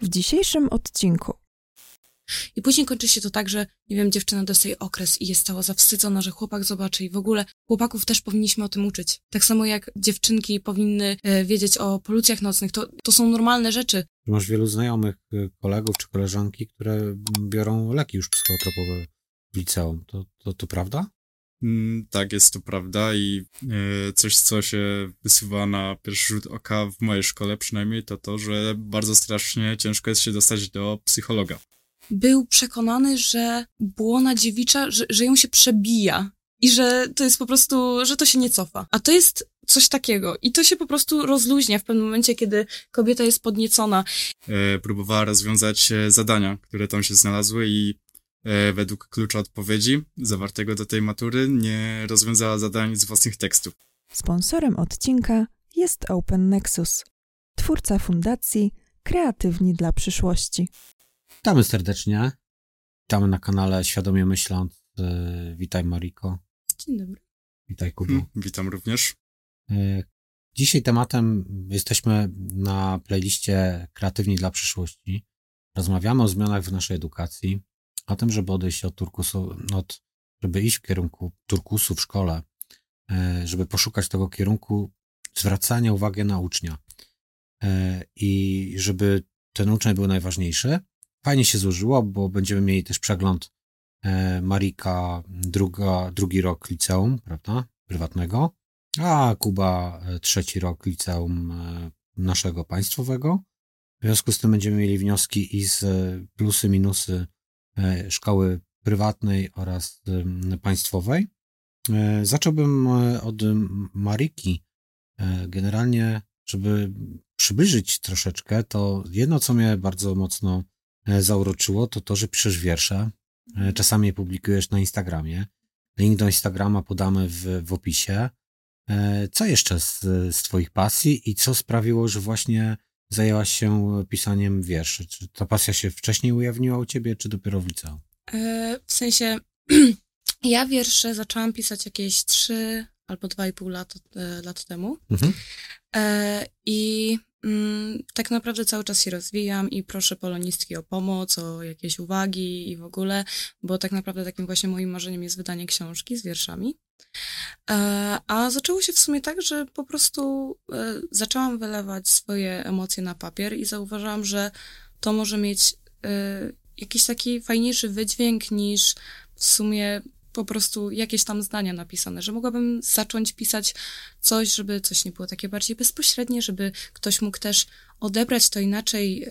W dzisiejszym odcinku I później kończy się to tak, że, nie wiem, dziewczyna dostaje okres i jest cała zawstydzona, że chłopak zobaczy i w ogóle chłopaków też powinniśmy o tym uczyć. Tak samo jak dziewczynki powinny e, wiedzieć o polucjach nocnych. To, to są normalne rzeczy. Masz wielu znajomych, y, kolegów czy koleżanki, które biorą leki już psychotropowe w liceum. To, to, to prawda? Mm, tak, jest to prawda i e, coś, co się wysuwa na pierwszy rzut oka w mojej szkole przynajmniej, to to, że bardzo strasznie ciężko jest się dostać do psychologa. Był przekonany, że błona dziewicza, że, że ją się przebija i że to jest po prostu, że to się nie cofa. A to jest coś takiego i to się po prostu rozluźnia w pewnym momencie, kiedy kobieta jest podniecona. E, próbowała rozwiązać e, zadania, które tam się znalazły i według klucza odpowiedzi zawartego do tej matury nie rozwiązała zadań z własnych tekstów. sponsorem odcinka jest Open Nexus, twórca fundacji Kreatywni dla przyszłości. Witamy serdecznie. Witamy na kanale Świadomie Myśląc. Y, Witaj Mariko. Dzień dobry. Witaj Kubu. Hmm, witam również. Y, Dzisiaj tematem jesteśmy na playliście Kreatywni dla przyszłości. Rozmawiamy o zmianach w naszej edukacji, o tym, żeby odejść od turkusu, od, żeby iść w kierunku turkusu w szkole, y, żeby poszukać tego kierunku zwracania uwagi na ucznia y, i żeby ten uczeń był najważniejszy. Fajnie się złożyło, bo będziemy mieli też przegląd e, Marika druga, drugi rok liceum, prawda, prywatnego, a Kuba e, trzeci rok liceum e, naszego państwowego. W związku z tym będziemy mieli wnioski i z e, plusy, minusy e, szkoły prywatnej oraz em, państwowej. E, Zacząłbym e, od Mariki. E, Generalnie, żeby przybliżyć troszeczkę, to jedno, co mnie bardzo mocno e, zauroczyło, to to, że piszesz wiersze. E, Czasami je publikujesz na Instagramie. Link do Instagrama podamy w, w opisie. E, Co jeszcze z, z Twoich pasji i co sprawiło, że właśnie zajęłaś się pisaniem wierszy? Czy ta pasja się wcześniej ujawniła u Ciebie, czy dopiero w liceum? E, w sensie, ja wiersze zaczęłam pisać jakieś trzy albo dwa i pół lat, e, lat temu. Mhm. E, I mm, tak naprawdę cały czas się rozwijam i proszę polonistki o pomoc, o jakieś uwagi i w ogóle, bo tak naprawdę takim właśnie moim marzeniem jest wydanie książki z wierszami. E, a zaczęło się w sumie tak, że po prostu e, zaczęłam wylewać swoje emocje na papier i zauważyłam, że to może mieć e, jakiś taki fajniejszy wydźwięk niż w sumie po prostu jakieś tam zdania napisane, że mogłabym zacząć pisać coś, żeby coś nie było takie bardziej bezpośrednie, żeby ktoś mógł też odebrać to inaczej,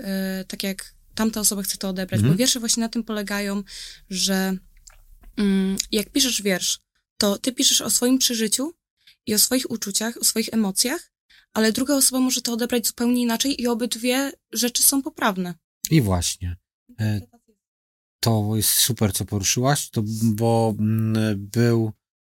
tak jak tamta osoba chce to odebrać, Mhm. bo wiersze właśnie na tym polegają, że mm, jak piszesz wiersz, to ty piszesz o swoim przeżyciu i o swoich uczuciach, o swoich emocjach, ale druga osoba może to odebrać zupełnie inaczej i obydwie rzeczy są poprawne. I właśnie. E, To jest super, co poruszyłaś, to, bo mm, był,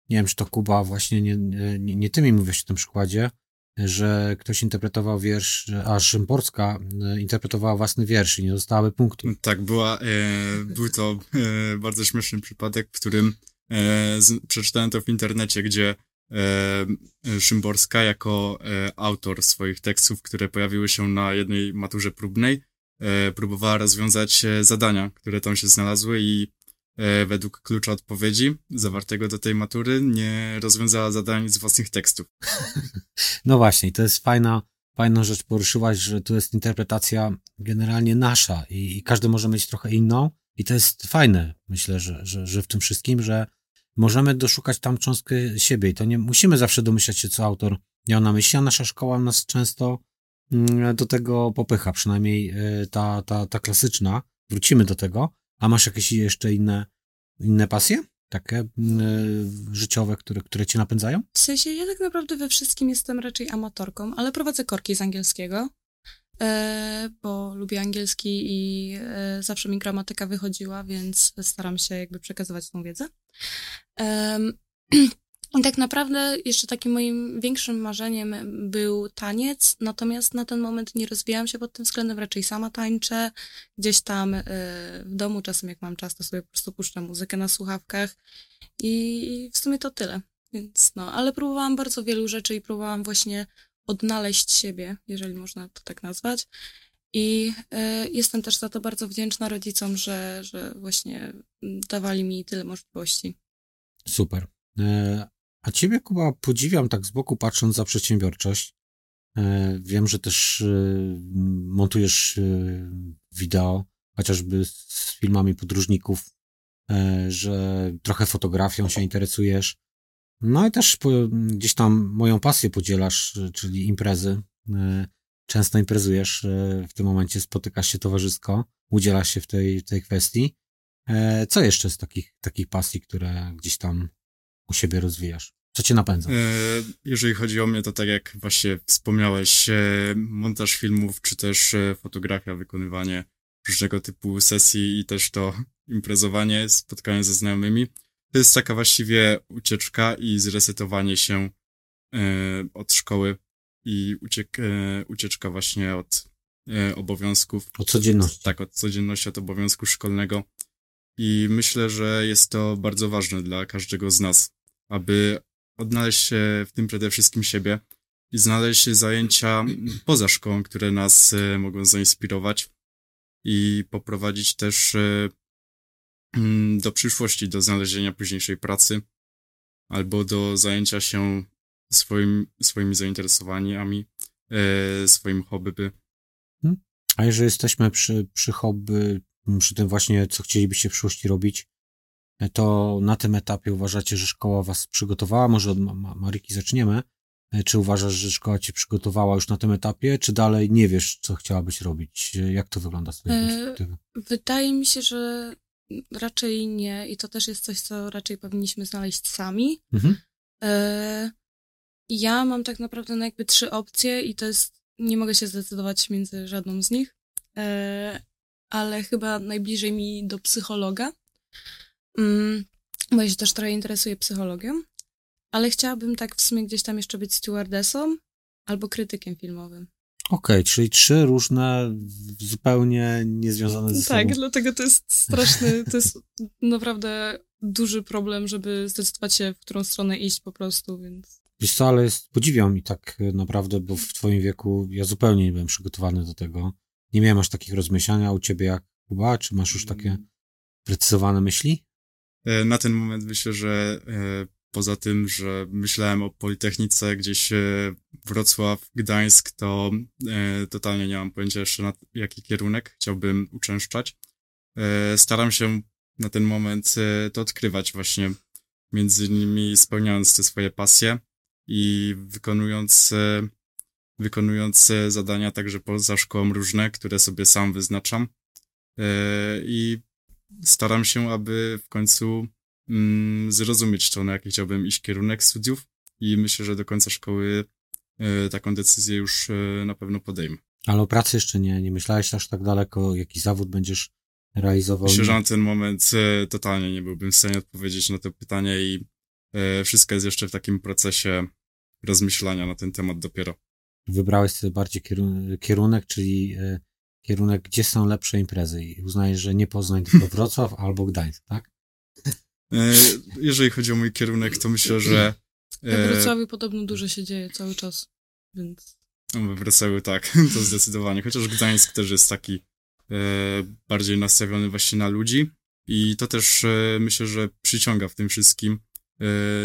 nie wiem, czy to Kuba, właśnie nie, nie, nie ty mi mówisz w tym przykładzie, że ktoś interpretował wiersz, a Szymborska e, interpretowała własny wiersz i nie dostałaby punktu. Tak, była, e, był to e, bardzo śmieszny przypadek, w którym e, z, przeczytałem to w internecie, gdzie e, Szymborska jako e, autor swoich tekstów, które pojawiły się na jednej maturze próbnej, e, próbowała rozwiązać e, zadania, które tam się znalazły i e, według klucza odpowiedzi zawartego do tej matury nie rozwiązała zadań z własnych tekstów. No właśnie, to jest fajna, fajną rzecz poruszyłaś, że tu jest interpretacja generalnie nasza i, i każdy może mieć trochę inną i to jest fajne, myślę, że, że, że w tym wszystkim, że możemy doszukać tam cząstkę siebie i to nie musimy zawsze domyślać się, co autor miał na myśli, a nasza szkoła nas często mm, do tego popycha, przynajmniej y, ta, ta, ta klasyczna. Wrócimy do tego. A masz jakieś jeszcze inne, inne pasje? Takie y, życiowe, które, które cię napędzają? W sensie ja tak naprawdę we wszystkim jestem raczej amatorką, ale prowadzę korki z angielskiego, e, bo lubię angielski i e, zawsze mi gramatyka wychodziła, więc staram się jakby przekazywać tą wiedzę. I tak naprawdę jeszcze takim moim większym marzeniem był taniec, natomiast na ten moment nie rozwijałam się pod tym względem, raczej sama tańczę. Gdzieś tam e, w domu czasem jak mam czas, to sobie po prostu puszczam muzykę na słuchawkach i w sumie to tyle. Więc no, ale próbowałam bardzo wielu rzeczy i próbowałam właśnie odnaleźć siebie, jeżeli można to tak nazwać. I y, jestem też za to bardzo wdzięczna rodzicom, że, że właśnie dawali mi tyle możliwości. Super. E, a ciebie, Kuba, podziwiam tak z boku patrząc za przedsiębiorczość. E, wiem, że też e, montujesz wideo, chociażby z filmami podróżników, że trochę fotografią się interesujesz. No i też gdzieś tam moją pasję podzielasz, czyli imprezy. Często imprezujesz, w tym momencie spotykasz się towarzysko, udzielasz się w tej, tej kwestii. Co jeszcze z takich, takich pasji, które gdzieś tam u siebie rozwijasz? Co cię napędza? E, jeżeli chodzi o mnie, to tak jak właśnie wspomniałeś, e, montaż filmów, czy też e, fotografia, wykonywanie różnego typu sesji i też to imprezowanie, spotkanie ze znajomymi, to jest taka właściwie ucieczka i zresetowanie się od szkoły i uciek, ucieczka właśnie od obowiązków. Od codzienności. Tak, od codzienności, od obowiązku szkolnego. I myślę, że jest to bardzo ważne dla każdego z nas, aby odnaleźć się w tym przede wszystkim siebie i znaleźć zajęcia poza szkołą, które nas e, mogą zainspirować i poprowadzić też e, do przyszłości, do znalezienia późniejszej pracy albo do zajęcia się swoim, swoimi zainteresowaniami, e, swoim hobby. Hmm? A jeżeli jesteśmy przy, przy hobby, przy tym właśnie, co chcielibyście w przyszłości robić, to na tym etapie uważacie, że szkoła was przygotowała? Może od Maryki zaczniemy. E, czy uważasz, że szkoła cię przygotowała już na tym etapie, czy dalej nie wiesz, co chciałabyś robić? E, jak to wygląda z twojej e, perspektywy? Wydaje mi się, że raczej nie i to też jest coś, co raczej powinniśmy znaleźć sami. Mhm. Ja mam tak naprawdę no jakby trzy opcje i to jest, nie mogę się zdecydować między żadną z nich, ale chyba najbliżej mi do psychologa, Mm, bo ja się też trochę interesuję psychologią, ale chciałabym tak w sumie gdzieś tam jeszcze być stewardessą albo krytykiem filmowym. Okej, okay, czyli trzy różne, zupełnie niezwiązane ze sobą. Tak, dlatego to jest straszny, to jest naprawdę duży problem, żeby zdecydować się, w którą stronę iść po prostu, więc... Wiesz co, ale jest, podziwiam i tak naprawdę, bo w twoim wieku ja zupełnie nie byłem przygotowany do tego. Nie miałem aż takich rozmyślania u ciebie jak Kuba, czy masz już takie precyzowane myśli? E, na ten moment myślę, że e, poza tym, że myślałem o Politechnice gdzieś e, Wrocław, Gdańsk, to totalnie nie mam pojęcia jeszcze na jaki kierunek chciałbym uczęszczać. Staram się na ten moment to odkrywać właśnie, między innymi spełniając te swoje pasje i wykonując, wykonując zadania także poza szkołą różne, które sobie sam wyznaczam. I staram się, aby w końcu mm, zrozumieć to, na jaki chciałbym iść kierunek studiów i myślę, że do końca szkoły y, taką decyzję już y, na pewno podejmę. Ale o pracy jeszcze nie, nie myślałeś aż tak daleko, jaki zawód będziesz realizował? Myślę, że na ten moment y, totalnie nie byłbym w stanie odpowiedzieć na to pytanie i wszystko jest jeszcze w takim procesie rozmyślania na ten temat dopiero. Wybrałeś sobie bardziej kierunek, czyli kierunek, gdzie są lepsze imprezy i uznajesz, że nie Poznań, tylko Wrocław albo Gdańsk, tak? E, jeżeli chodzi o mój kierunek, to myślę, że... W e, Wrocławiu podobno dużo się dzieje cały czas, więc... We Wrocławiu tak, to zdecydowanie. Chociaż Gdańsk też jest taki e, bardziej nastawiony właśnie na ludzi i to też myślę, że przyciąga w tym wszystkim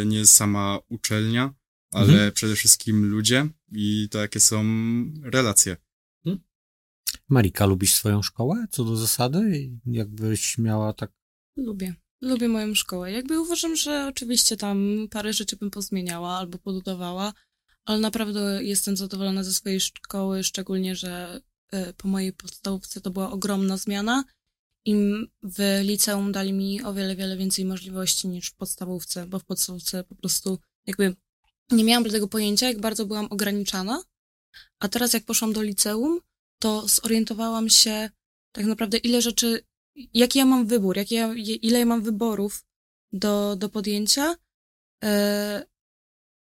nie sama uczelnia, ale mhm. przede wszystkim ludzie i to, jakie są relacje Marika, lubisz swoją szkołę co do zasady? Jakbyś miała tak. Lubię. Lubię moją szkołę. Jakby uważam, że oczywiście tam parę rzeczy bym pozmieniała albo pododawała, ale naprawdę jestem zadowolona ze swojej szkoły, szczególnie, że e, po mojej podstawówce to była ogromna zmiana i w liceum dali mi o wiele, wiele więcej możliwości niż w podstawówce, bo w podstawówce po prostu jakby nie miałam tego pojęcia, jak bardzo byłam ograniczana, a teraz jak poszłam do liceum, to zorientowałam się tak naprawdę, ile rzeczy, jaki ja mam wybór, ja, ile ja mam wyborów do, do podjęcia, e,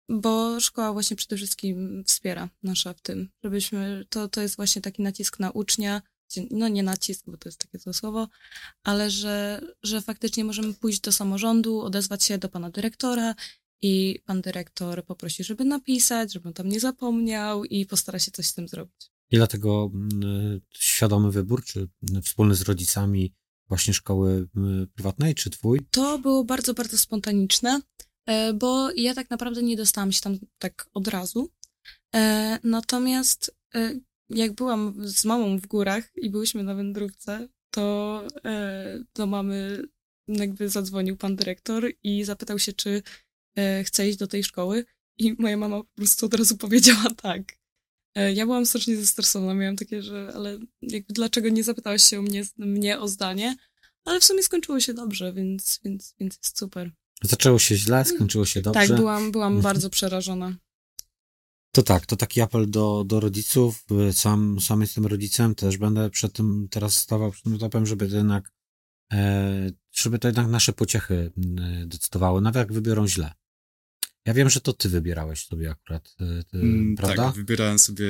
bo szkoła właśnie przede wszystkim wspiera nasza w tym, żebyśmy, to, to jest właśnie taki nacisk na ucznia, no nie nacisk, bo to jest takie złe słowo, ale że, że faktycznie możemy pójść do samorządu, odezwać się do pana dyrektora i pan dyrektor poprosi, żeby napisać, żeby on tam nie zapomniał i postara się coś z tym zrobić. I dlatego mm, świadomy wybór, czy wspólny z rodzicami właśnie szkoły prywatnej, czy twój? To było bardzo, bardzo spontaniczne, e, bo ja tak naprawdę nie dostałam się tam tak od razu. E, natomiast e, jak byłam z mamą w górach i byłyśmy na wędrówce, to do mamy jakby zadzwonił pan dyrektor i zapytał się, czy chce iść do tej szkoły. I moja mama po prostu od razu powiedziała tak. Ja byłam strasznie zestresowana, miałam takie, że ale jakby dlaczego nie zapytałaś się mnie, mnie o zdanie? Ale w sumie skończyło się dobrze, więc, więc, więc jest super. Zaczęło się źle, skończyło się dobrze. Tak, byłam, byłam mhm. bardzo przerażona. To tak, to taki apel do, do rodziców. Sam, sam jestem rodzicem, też będę przed tym teraz stawał przed tym etapem, żeby to jednak, e, żeby to jednak nasze pociechy decydowały, nawet jak wybiorą źle. Ja wiem, że to ty wybierałeś sobie akurat, e, ty, mm, prawda? Tak, wybierałem sobie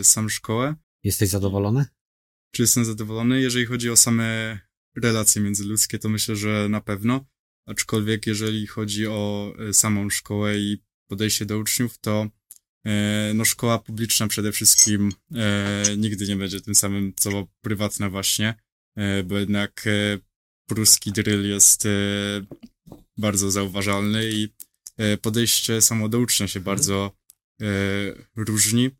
e, sam szkołę. Jesteś zadowolony? Czy jestem zadowolony? Jeżeli chodzi o same relacje międzyludzkie, to myślę, że na pewno. Aczkolwiek jeżeli chodzi o e, samą szkołę i podejście do uczniów, to e, no szkoła publiczna przede wszystkim e, nigdy nie będzie tym samym, co prywatna właśnie, e, bo jednak e, pruski drill jest bardzo zauważalny i podejście samo do ucznia się bardzo różni.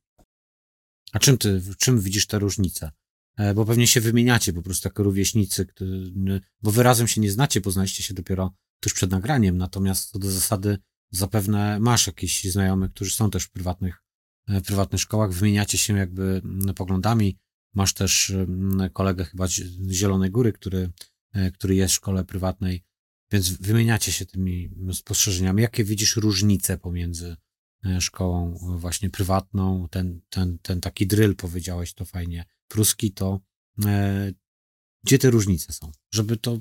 A czym ty, czym widzisz te różnice? E, bo pewnie się wymieniacie po prostu jako rówieśnicy, bo wy razem się nie znacie, poznaliście się dopiero tuż przed nagraniem, natomiast co do zasady zapewne masz jakichś znajomych, którzy są też w prywatnych, e, prywatnych szkołach, wymieniacie się jakby poglądami, masz też kolegę chyba z Zielonej Góry, który, e, który jest w szkole prywatnej, więc wymieniacie się tymi spostrzeżeniami. Jakie widzisz różnice pomiędzy szkołą właśnie prywatną, ten, ten, ten taki drill, powiedziałeś to fajnie, pruski, to e, gdzie te różnice są? Żeby to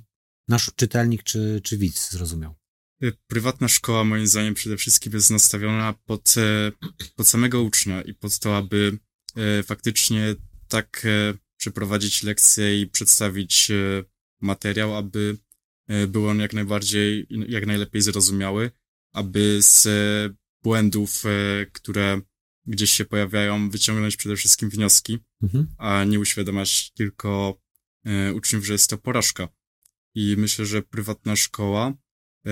nasz czytelnik czy, czy widz zrozumiał. Y, prywatna szkoła, moim zdaniem, przede wszystkim jest nastawiona pod, e, pod samego ucznia i pod to, aby e, faktycznie tak e, przeprowadzić lekcję i przedstawić materiał, aby był on jak najbardziej, jak najlepiej zrozumiały, aby z błędów, które gdzieś się pojawiają, wyciągnąć przede wszystkim wnioski, mhm. a nie uświadamiać tylko e, uczniów, że jest to porażka. I myślę, że prywatna szkoła e,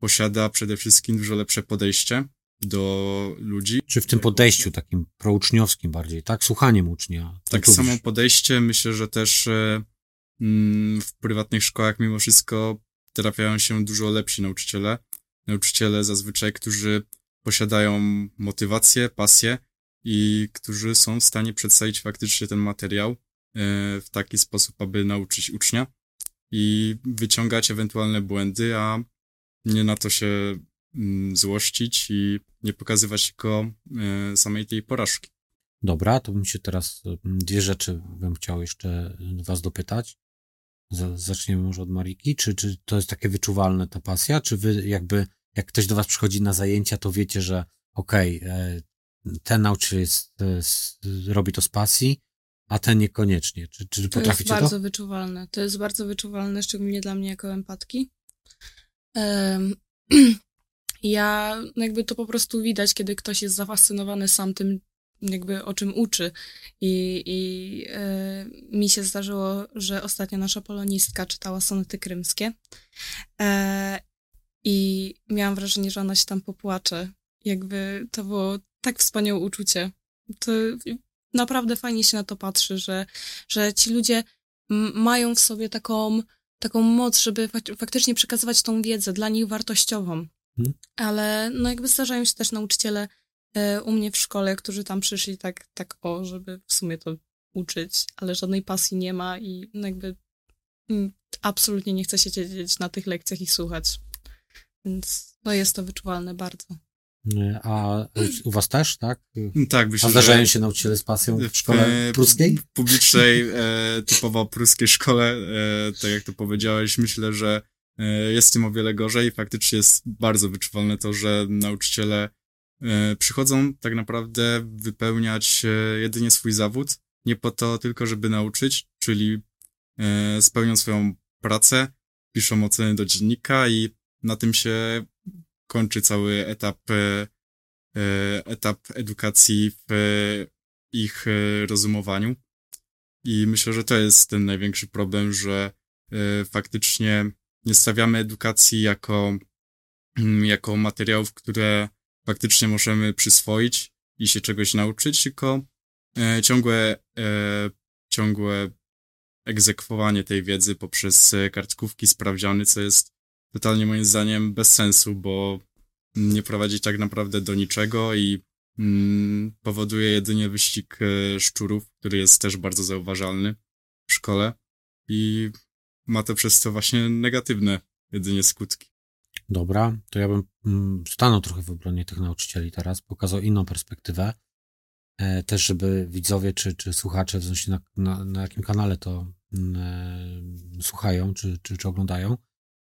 posiada przede wszystkim dużo lepsze podejście do ludzi. Czy w tym podejściu takim prouczniowskim bardziej, tak? Słuchaniem ucznia. Tak, samo podejście. Myślę, że też e, w prywatnych szkołach mimo wszystko trafiają się dużo lepsi nauczyciele. Nauczyciele zazwyczaj, którzy posiadają motywację, pasję i którzy są w stanie przedstawić faktycznie ten materiał e, w taki sposób, aby nauczyć ucznia i wyciągać ewentualne błędy, a nie na to się mm, złościć i nie pokazywać tylko e, samej tej porażki. Dobra, to bym się teraz mm, dwie rzeczy bym chciał jeszcze was dopytać. Zaczniemy może od Mariki. Czy, czy to jest takie wyczuwalne ta pasja? Czy wy jakby jak ktoś do was przychodzi na zajęcia, to wiecie, że okej, okay, e, ten nauczyciel jest, robi to z pasji, a ten niekoniecznie. Czy, czy to potraficie to? jest bardzo to? wyczuwalne. To jest bardzo wyczuwalne, szczególnie dla mnie jako empatki. Um, ja jakby to po prostu widać, kiedy ktoś jest zafascynowany sam tym, jakby o czym uczy. I, i e, mi się zdarzyło, że ostatnio nasza polonistka czytała sonety krymskie. E, i miałam wrażenie, że ona się tam popłacze. Jakby to było tak wspaniałe uczucie. To naprawdę fajnie się na to patrzy, że, że ci ludzie mają w sobie taką, taką moc, żeby faktycznie przekazywać tą wiedzę dla nich wartościową. Hmm. Ale no jakby zdarzają się też nauczyciele u mnie w szkole, którzy tam przyszli tak, tak o, żeby w sumie to uczyć, ale żadnej pasji nie ma i no jakby mm, absolutnie nie chce się siedzieć na tych lekcjach i słuchać. Więc no jest to wyczuwalne bardzo. A u was też, tak? Tak, myślę, A zdarzają się nauczyciele z pasją w szkole pruskiej? W publicznej, e, typowo pruskiej szkole, e, tak jak to powiedziałeś, myślę, że e, jest tym o wiele gorzej. Faktycznie jest bardzo wyczuwalne to, że nauczyciele e, przychodzą tak naprawdę wypełniać e, jedynie swój zawód, nie po to tylko, żeby nauczyć, czyli e, spełnią swoją pracę, piszą oceny do dziennika i na tym się kończy cały etap, e, e, etap edukacji w ich e, rozumowaniu. I myślę, że to jest ten największy problem, że e, faktycznie nie stawiamy edukacji jako, mm, jako materiałów, które faktycznie możemy przyswoić i się czegoś nauczyć, tylko e, ciągłe, ciągłe egzekwowanie tej wiedzy poprzez kartkówki, sprawdziany, co jest totalnie moim zdaniem bez sensu, bo nie prowadzi tak naprawdę do niczego i mm, powoduje jedynie wyścig e, szczurów, który jest też bardzo zauważalny w szkole i ma to przez to właśnie negatywne jedynie skutki. Dobra, to ja bym mm, stanął trochę w obronie tych nauczycieli teraz, pokazał inną perspektywę. E, też, żeby widzowie czy, czy słuchacze, w zależności na, na, na jakim kanale to mm, e, słuchają czy, czy, czy oglądają,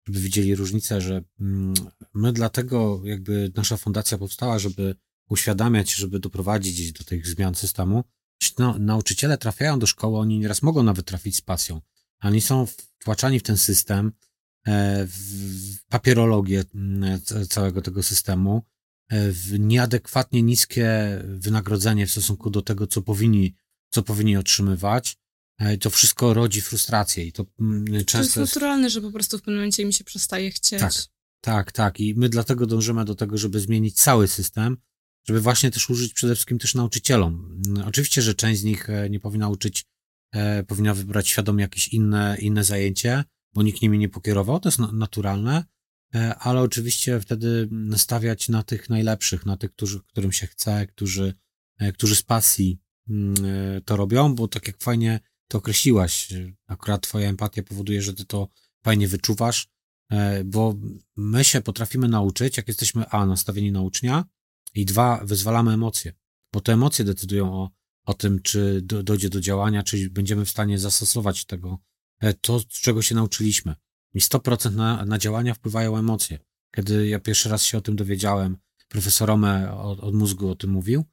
żeby widzieli różnicę, że mm, my dlatego jakby nasza fundacja powstała, żeby uświadamiać, żeby doprowadzić do tych zmian systemu. No, nauczyciele trafiają do szkoły, oni nieraz mogą nawet trafić z pasją. Oni są wtłaczani w ten system, w papierologię mm, całego tego systemu, e, w nieadekwatnie niskie wynagrodzenie w stosunku do tego, co powinni, co powinni otrzymywać. E, to wszystko rodzi frustrację i to mm, często... To jest naturalne, że po prostu w pewnym momencie mi się przestaje chcieć. Tak, tak, tak. I my dlatego dążymy do tego, żeby zmienić cały system, żeby właśnie też użyć przede wszystkim też nauczycielom. Mm, oczywiście, że część z nich e, nie powinna uczyć, e, powinna wybrać świadomie jakieś inne, inne zajęcie, bo nikt nimi nie pokierował, to jest naturalne, e, ale oczywiście wtedy stawiać na tych najlepszych, na tych, którzy, którym się chce, którzy, e, którzy z pasji mm, e, to robią, bo tak jak fajnie to określiłaś. Akurat twoja empatia powoduje, że ty to fajnie wyczuwasz, bo my się potrafimy nauczyć, jak jesteśmy A, nastawieni na ucznia i dwa, wyzwalamy emocje, bo te emocje decydują o, o tym, czy do, dojdzie do działania, czy będziemy w stanie zastosować tego, to, z czego się nauczyliśmy. I 100% na, na działania wpływają emocje. Kiedy ja pierwszy raz się o tym dowiedziałem, profesor Rome od, od mózgu o tym mówił,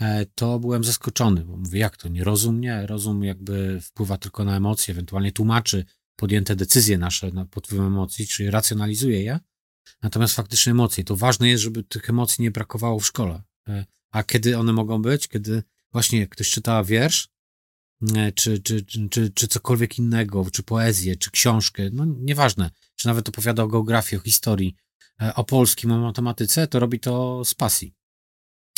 E, to byłem zaskoczony, bo mówię, jak to, nie rozum? Nie, rozum jakby wpływa tylko na emocje, ewentualnie tłumaczy podjęte decyzje nasze pod wpływem emocji, czyli racjonalizuje je, natomiast faktycznie emocje. To ważne jest, żeby tych emocji nie brakowało w szkole. E, a kiedy one mogą być? Kiedy właśnie ktoś czyta wiersz, e, czy, czy, czy, czy cokolwiek innego, czy poezję, czy książkę, no nieważne, czy nawet opowiada o geografii, o historii, o polskim, o matematyce, to robi to z pasji.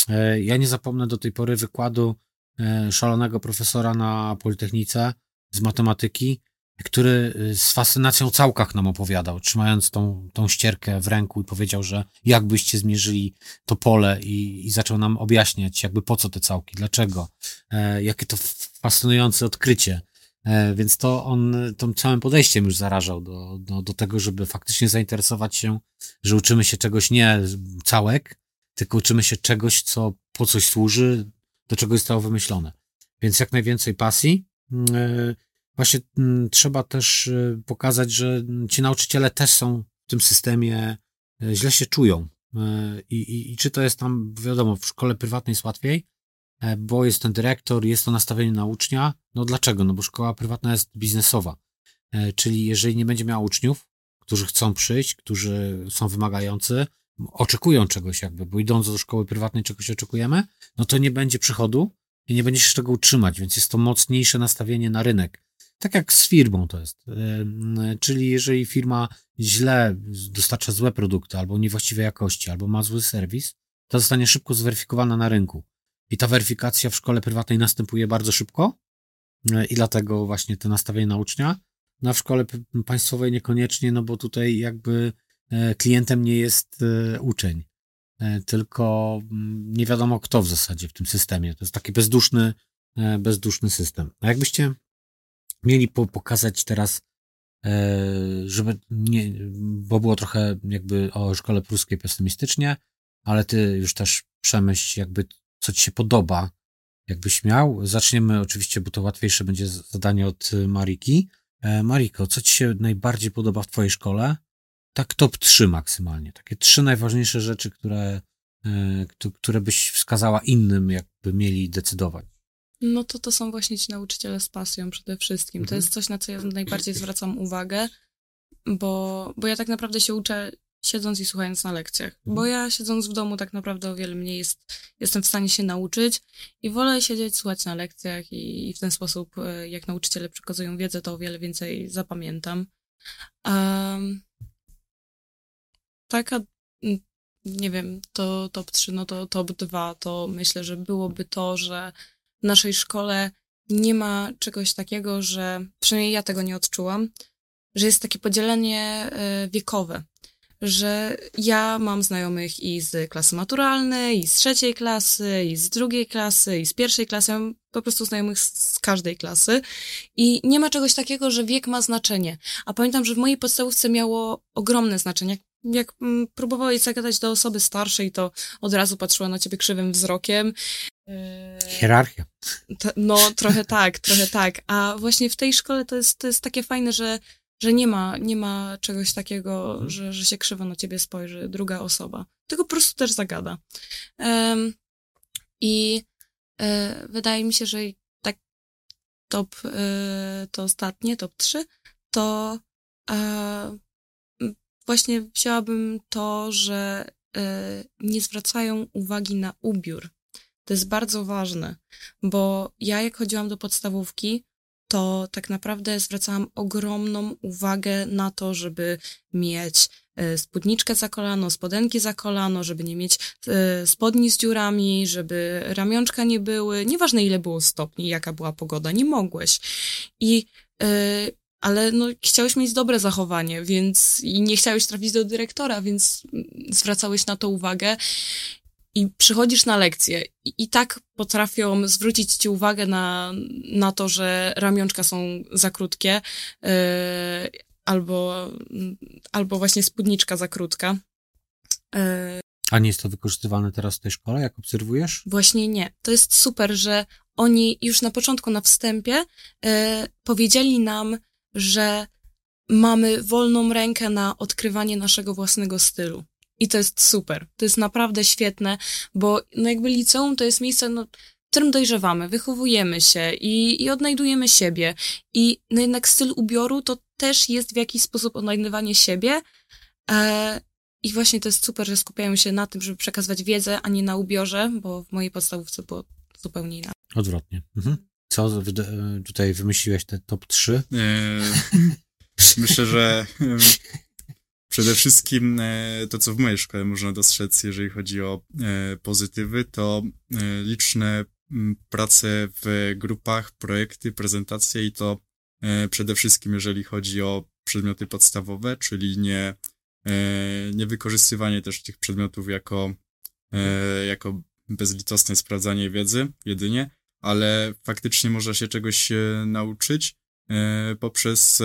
E, ja nie zapomnę do tej pory wykładu e, szalonego profesora na Politechnice z matematyki, który e, z fascynacją całkach nam opowiadał, trzymając tą, tą ścierkę w ręku i powiedział, że jakbyście zmierzyli to pole i, i zaczął nam objaśniać, jakby po co te całki, dlaczego, e, jakie to fascynujące odkrycie. E, więc to on tym całym podejściem już zarażał do, do, do tego, żeby faktycznie zainteresować się, że uczymy się czegoś nie całek, tylko uczymy się czegoś, co po coś służy, do czego zostało wymyślone. Więc jak najwięcej pasji. Mm, e, właśnie mm, trzeba też e, pokazać, że ci nauczyciele też są w tym systemie, źle się czują. I, i, i czy to jest tam, wiadomo, w szkole prywatnej jest łatwiej, bo jest ten dyrektor, jest to nastawienie na ucznia. No dlaczego? No bo szkoła prywatna jest biznesowa. Czyli jeżeli nie będzie miała uczniów, którzy chcą przyjść, którzy są wymagający, oczekują czegoś jakby, bo idąc do szkoły prywatnej czegoś oczekujemy, no to nie będzie przychodu i nie będzie się czego utrzymać, więc jest to mocniejsze nastawienie na rynek. Tak jak z firmą to jest. Czyli jeżeli firma źle dostarcza złe produkty, albo niewłaściwej jakości, albo ma zły serwis, to zostanie szybko zweryfikowana na rynku. I ta weryfikacja w szkole prywatnej następuje bardzo szybko e, i dlatego właśnie to nastawienie na ucznia. Na no szkole państwowej niekoniecznie, no bo tutaj jakby E, klientem nie jest e, uczeń, tylko mm, nie wiadomo kto w zasadzie w tym systemie. To jest taki bezduszny, bezduszny system. A jakbyście mieli pokazać teraz, żeby nie, bo było trochę jakby o szkole pruskiej pesymistycznie, ale ty już też przemyśl jakby co ci się podoba, jakbyś miał. Zaczniemy oczywiście, bo to łatwiejsze będzie zadanie od Mariki. Mariko, co ci się najbardziej podoba w twojej szkole? tak top 3 maksymalnie. Takie trzy najważniejsze rzeczy, które, e, które byś wskazała innym, jakby mieli decydować. No to to są właśnie ci nauczyciele z pasją przede wszystkim. Mhm. To jest coś, na co ja najbardziej zwracam uwagę, bo, bo ja tak naprawdę się uczę siedząc i słuchając na lekcjach. Mhm. Bo ja siedząc w domu tak naprawdę o wiele mniej jest, jestem w stanie się nauczyć i wolę siedzieć, słuchać na lekcjach i, i w ten sposób, e, jak nauczyciele przekazują wiedzę, to o wiele więcej zapamiętam. Um, taka, nie wiem, to top 3, no to top 2, to myślę, że byłoby to, że w naszej szkole nie ma czegoś takiego, że przynajmniej ja tego nie odczułam, że jest takie podzielenie e, wiekowe, że ja mam znajomych i z klasy maturalnej, i z trzeciej klasy, i z drugiej klasy, i z pierwszej klasy, mam po prostu znajomych z, z każdej klasy i nie ma czegoś takiego, że wiek ma znaczenie. A pamiętam, że w mojej podstawówce miało ogromne znaczenie. Jak, jak mm, próbowałeś zagadać do osoby starszej, to od razu patrzyła na ciebie krzywym wzrokiem. E, Hierarchia. No, trochę tak, trochę tak. A właśnie w tej szkole to jest, to jest takie fajne, że, że nie ma, nie ma czegoś takiego, Mhm. że, że się krzywo na ciebie spojrzy druga osoba. Tylko po prostu też zagada. Em, I e, wydaje mi się, że tak top, e, to ostatnie, top 3, to m, właśnie wzięłabym to, że nie zwracają uwagi na ubiór. To jest bardzo ważne, bo ja jak chodziłam do podstawówki, to tak naprawdę zwracałam ogromną uwagę na to, żeby mieć e, spódniczkę za kolano, spodenki za kolano, żeby nie mieć e, spodni z dziurami, żeby ramionczka nie były, nieważne ile było stopni, jaka była pogoda, nie mogłeś. I e, ale no, chciałeś mieć dobre zachowanie, więc i nie chciałeś trafić do dyrektora, więc mm, zwracałeś na to uwagę i przychodzisz na lekcję i, i tak potrafią zwrócić ci uwagę na, na to, że ramionczka są za krótkie yy, albo, albo właśnie spódniczka za krótka. Yy, A nie jest to wykorzystywane teraz w tej szkole, jak obserwujesz? Właśnie nie. To jest super, że oni już na początku, na wstępie, e, powiedzieli nam, że mamy wolną rękę na odkrywanie naszego własnego stylu. I to jest super. To jest naprawdę świetne, bo no jakby liceum to jest miejsce, no, w którym dojrzewamy, wychowujemy się i, i odnajdujemy siebie. I no jednak styl ubioru to też jest w jakiś sposób odnajdywanie siebie. E, i właśnie to jest super, że skupiają się na tym, żeby przekazywać wiedzę, a nie na ubiorze, bo w mojej podstawówce było zupełnie inaczej. Odwrotnie. Mhm. Co tutaj wymyśliłeś te top 3? E, Myślę, że przede wszystkim e, to, co w mojej szkole można dostrzec, jeżeli chodzi o e, pozytywy, to e, liczne prace w grupach, projekty, prezentacje i to przede wszystkim, jeżeli chodzi o przedmioty podstawowe, czyli nie, nie wykorzystywanie też tych przedmiotów jako, jako bezlitosne sprawdzanie wiedzy jedynie, ale faktycznie można się czegoś nauczyć poprzez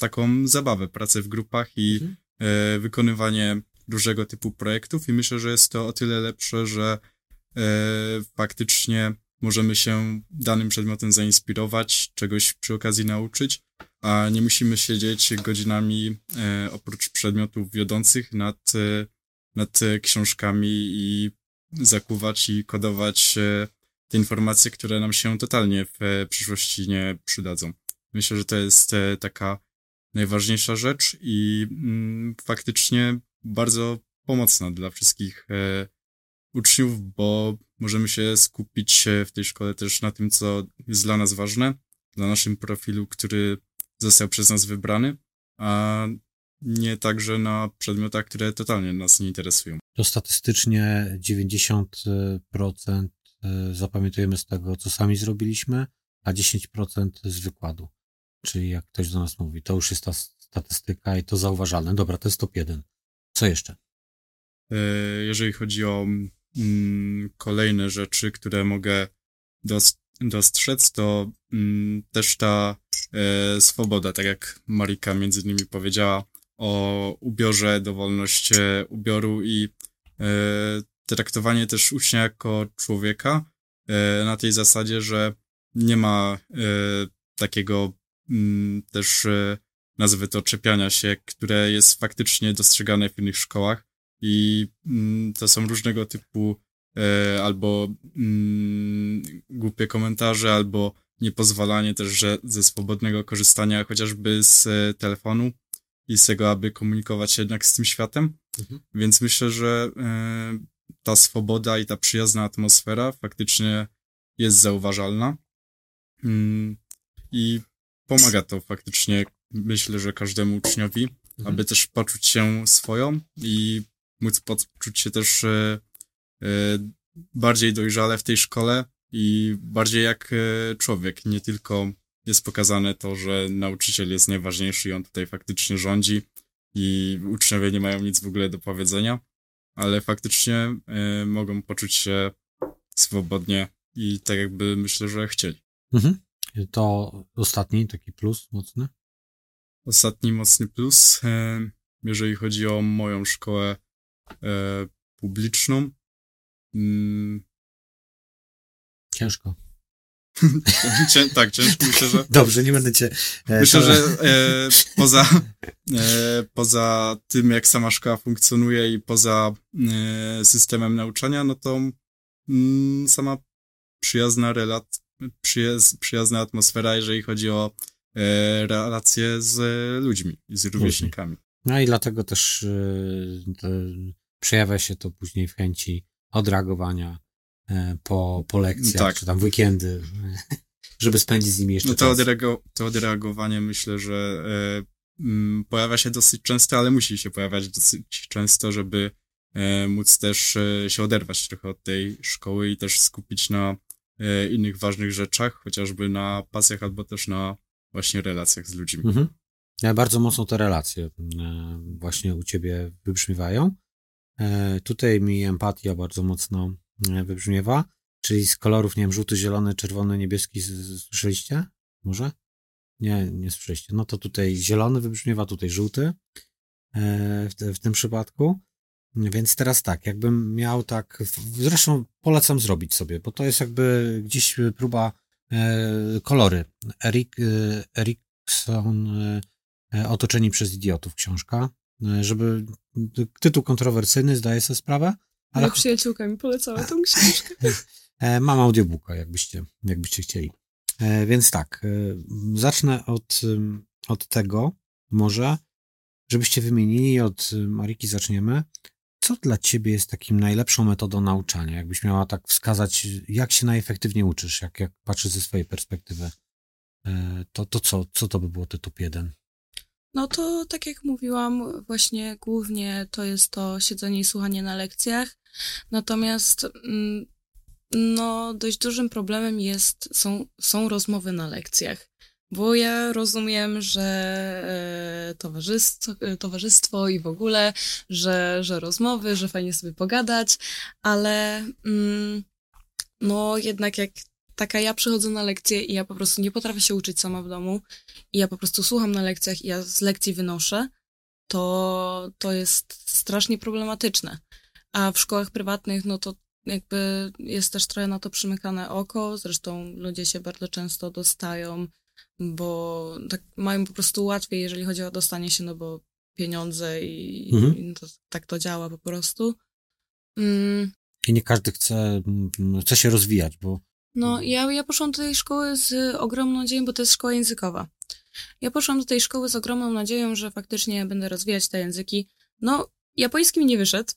taką zabawę, pracę w grupach i Mhm. e, wykonywanie różnego typu projektów i myślę, że jest to o tyle lepsze, że e, faktycznie możemy się danym przedmiotem zainspirować, czegoś przy okazji nauczyć, a nie musimy siedzieć godzinami e, oprócz przedmiotów wiodących nad, e, nad książkami i zakuwać i kodować e, te informacje, które nam się totalnie w e, przyszłości nie przydadzą. Myślę, że to jest taka najważniejsza rzecz i mm, faktycznie bardzo pomocna dla wszystkich e, uczniów, bo możemy się skupić e, w tej szkole też na tym, co jest dla nas ważne, dla naszym profilu, który został przez nas wybrany, a nie także na przedmiotach, które totalnie nas nie interesują. To statystycznie 90% e, zapamiętujemy z tego, co sami zrobiliśmy, a 10% z wykładu. Czyli jak ktoś do nas mówi, to już jest ta statystyka i to zauważalne. Dobra, to jest top 1. Co jeszcze? E, jeżeli chodzi o mm, kolejne rzeczy, które mogę dos- dostrzec, to mm, też ta e, swoboda, tak jak Marika między innymi powiedziała o ubiorze, dowolność e, ubioru i e, traktowanie też ucznia jako człowieka e, na tej zasadzie, że nie ma e, takiego też e, nazwy to czepiania się, które jest faktycznie dostrzegane w innych szkołach i mm, to są różnego typu e, albo mm, głupie komentarze, albo niepozwalanie też że ze swobodnego korzystania chociażby z e, telefonu i z tego, aby komunikować się jednak z tym światem. Mhm. Więc myślę, że ta swoboda i ta przyjazna atmosfera faktycznie jest zauważalna. Mm, I pomaga to faktycznie, myślę, że każdemu uczniowi, Mhm. aby też poczuć się swoją i móc poczuć się też e, e, bardziej dojrzale w tej szkole i bardziej jak e, człowiek. Nie tylko jest pokazane to, że nauczyciel jest najważniejszy i on tutaj faktycznie rządzi i uczniowie nie mają nic w ogóle do powiedzenia, ale faktycznie e, mogą poczuć się swobodnie i tak jakby myślę, że chcieli. Mhm. To ostatni taki plus mocny. Ostatni mocny plus, e, jeżeli chodzi o moją szkołę e, publiczną. Mm, Ciężko. cię, tak, ciężko myślę, że Dobrze, nie będę cię. e, Myślę, to- że e, poza, e, poza tym, jak sama szkoła funkcjonuje i poza e, systemem nauczania, no to mm, sama przyjazna relat, przyjaz, przyjazna atmosfera, jeżeli chodzi o e, relacje z ludźmi i z rówieśnikami. No i dlatego też y, to przejawia się to później w chęci odreagowania e, po, po lekcjach, Tak. czy tam w weekendy, żeby spędzić z nimi jeszcze No to, czas. odreago, to odreagowanie myślę, że e, mm, pojawia się dosyć często, ale musi się pojawiać dosyć często, żeby e, móc też e, się oderwać trochę od tej szkoły i też skupić na e, innych ważnych rzeczach, chociażby na pasjach albo też na właśnie relacjach z ludźmi. Mhm. Ja bardzo mocno te relacje e, właśnie u ciebie wybrzmiewają. E, Tutaj mi empatia bardzo mocno e, wybrzmiewa, czyli z kolorów, nie wiem, żółty, zielony, czerwony, niebieski, słyszeliście? Może? Nie, nie słyszeliście. No to tutaj zielony wybrzmiewa, tutaj żółty e, w, w tym przypadku. Więc teraz tak, jakbym miał tak, zresztą polecam zrobić sobie, bo to jest jakby gdzieś próba e, kolory. Erik, e, Erikson e, e, Otoczeni przez idiotów książka, e, żeby tytuł kontrowersyjny, zdaję sobie sprawę, ale Moja przyjaciółka mi polecała tą książkę. E, Mam audiobooka, jakbyście, jakbyście chcieli. E, Więc tak, e, zacznę od, od tego może, żebyście wymienili, od y, Mariki zaczniemy. Co dla ciebie jest takim najlepszą metodą nauczania? Jakbyś miała tak wskazać, jak się najefektywniej uczysz, jak, jak patrzysz ze swojej perspektywy, e, to, to co, co to by było te top 1? No to tak jak mówiłam, właśnie głównie to jest to siedzenie i słuchanie na lekcjach. Natomiast mm, no, dość dużym problemem jest, są, są rozmowy na lekcjach. Bo ja rozumiem, że e, towarzystwo, e, towarzystwo i w ogóle, że, że rozmowy, że fajnie sobie pogadać, ale mm, no jednak jak taka ja przychodzę na lekcje i ja po prostu nie potrafię się uczyć sama w domu i ja po prostu słucham na lekcjach i ja z lekcji wynoszę, to, to jest strasznie problematyczne. A w szkołach prywatnych, no to jakby jest też trochę na to przymykane oko. Zresztą ludzie się bardzo często dostają, bo tak mają po prostu łatwiej, jeżeli chodzi o dostanie się, no bo pieniądze i, Mhm. i to, tak to działa po prostu. Mm, I nie każdy chce, mm, chce się rozwijać, bo No, ja, ja poszłam do tej szkoły z ogromną nadzieją, bo to jest szkoła językowa. Ja poszłam do tej szkoły z ogromną nadzieją, że faktycznie będę rozwijać te języki. No, japoński mi nie wyszedł,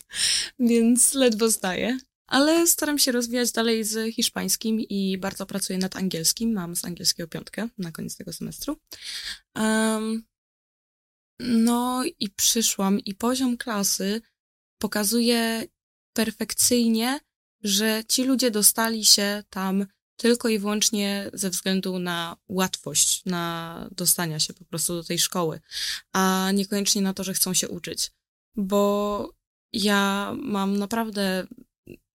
więc ledwo zdaję. Ale staram się rozwijać dalej z hiszpańskim i bardzo pracuję nad angielskim. Mam z angielskiego piątkę na koniec tego semestru. Em, no i przyszłam i poziom klasy pokazuje perfekcyjnie, że ci ludzie dostali się tam tylko i wyłącznie ze względu na łatwość, na dostania się po prostu do tej szkoły, a niekoniecznie na to, że chcą się uczyć. Bo ja mam naprawdę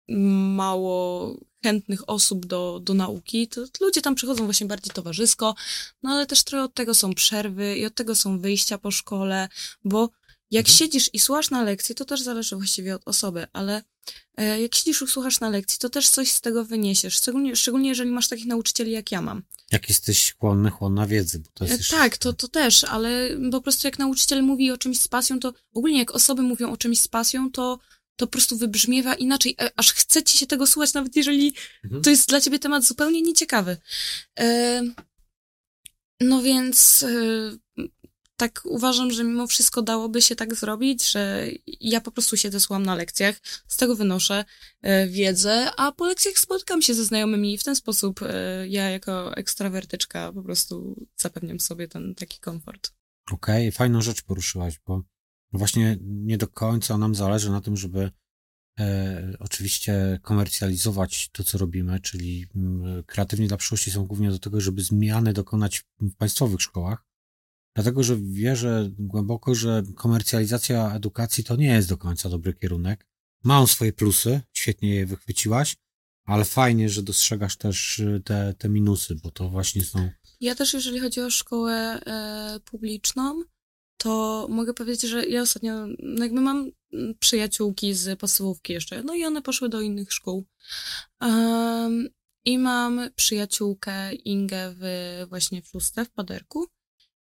mało chętnych osób do, do nauki, to ludzie tam przychodzą właśnie bardziej towarzysko, no ale też trochę od tego są przerwy i od tego są wyjścia po szkole, bo jak Mhm. siedzisz i słuchasz na lekcji, to też zależy właściwie od osoby, ale e, jak siedzisz i słuchasz na lekcji, to też coś z tego wyniesiesz, szczególnie, szczególnie jeżeli masz takich nauczycieli jak ja mam. jak jesteś chłonny, chłonna wiedzy, bo to jest E, jeszcze- Tak, to, to też, ale po prostu jak nauczyciel mówi o czymś z pasją, to ogólnie jak osoby mówią o czymś z pasją, to, to po prostu wybrzmiewa inaczej, e, aż chce ci się tego słuchać, nawet jeżeli Mhm. to jest dla ciebie temat zupełnie nieciekawy. E, No więc e, tak uważam, że mimo wszystko dałoby się tak zrobić, że ja po prostu siedzę, słucham na lekcjach, z tego wynoszę wiedzę, a po lekcjach spotkam się ze znajomymi i w ten sposób ja jako ekstrawertyczka po prostu zapewniam sobie ten taki komfort. Okej, okay, fajną rzecz poruszyłaś, bo właśnie nie do końca nam zależy na tym, żeby e, oczywiście komercjalizować to, co robimy, czyli m, mm, kreatywni dla przyszłości są głównie do tego, żeby zmiany dokonać w państwowych szkołach, dlatego że wierzę głęboko, że komercjalizacja edukacji to nie jest do końca dobry kierunek. Ma on swoje plusy, świetnie je wychwyciłaś, ale fajnie, że dostrzegasz też y, te, te minusy, bo to właśnie są. Ja też, jeżeli chodzi o szkołę e, publiczną, to mogę powiedzieć, że ja ostatnio, no jakby mam przyjaciółki z podstawówki jeszcze, no i one poszły do innych szkół. Um, I mam przyjaciółkę Ingę w, właśnie w Lustrze, w Paderku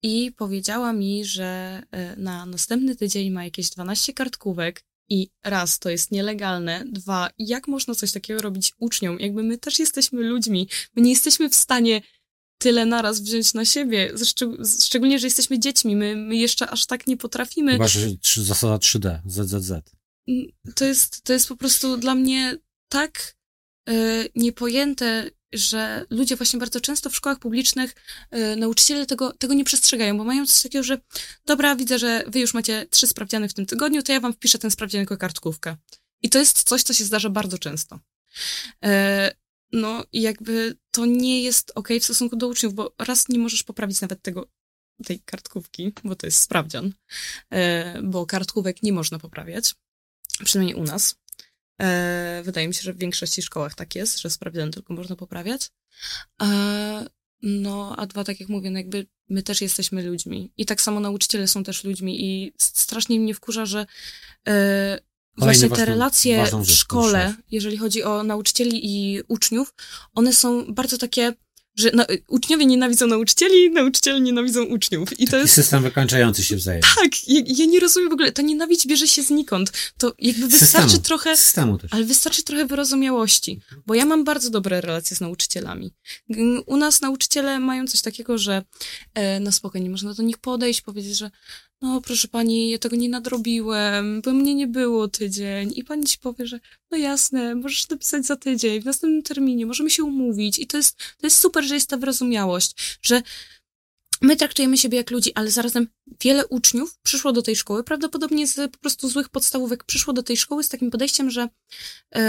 i powiedziała mi, że e, na następny tydzień ma jakieś 12 kartkówek i raz, to jest nielegalne, dwa, jak można coś takiego robić uczniom? Jakby my też jesteśmy ludźmi, my nie jesteśmy w stanie tyle naraz wziąć na siebie, szczególnie, że jesteśmy dziećmi, my, my jeszcze aż tak nie potrafimy. Chyba, że zasada 3D, ZZZ. Mm, to jest, to jest po prostu dla mnie tak y, niepojęte, że ludzie właśnie bardzo często w szkołach publicznych, y, nauczyciele tego, tego nie przestrzegają, bo mają coś takiego, że dobra, widzę, że wy już macie trzy sprawdziany w tym tygodniu, to ja wam wpiszę ten sprawdzian jako kartkówkę. I to jest coś, co się zdarza bardzo często. Y, no i jakby to nie jest ok w stosunku do uczniów, bo raz nie możesz poprawić nawet tego, tej kartkówki, bo to jest sprawdzian, y, bo kartkówek nie można poprawiać, przynajmniej u nas. E, wydaje mi się, że w większości szkołach tak jest, że sprawdzian tylko można poprawiać. E, no, a dwa, tak jak mówię, no jakby my też jesteśmy ludźmi. I tak samo nauczyciele są też ludźmi i strasznie mnie wkurza, że e, właśnie te relacje w szkole, jeżeli chodzi o nauczycieli i uczniów, one są bardzo takie że na, uczniowie nienawidzą nauczycieli, nauczyciele nienawidzą uczniów. I Taki to jest system wykańczający się wzajemnie. Tak, ja, ja, nie rozumiem w ogóle, ta nienawiść bierze się znikąd. To jakby wystarczy Systemu. trochę... Systemu też. Ale wystarczy trochę wyrozumiałości, bo ja mam bardzo dobre relacje z nauczycielami. U nas nauczyciele mają coś takiego, że e, na spokojnie można do nich podejść, powiedzieć, że no proszę pani, ja tego nie nadrobiłem, bo mnie nie było tydzień i pani ci powie, że no jasne, możesz napisać za tydzień, w następnym terminie, możemy się umówić i to jest, to jest super, że jest ta wyrozumiałość, że my traktujemy siebie jak ludzi, ale zarazem wiele uczniów przyszło do tej szkoły, prawdopodobnie z po prostu złych podstawówek, przyszło do tej szkoły z takim podejściem, że yy,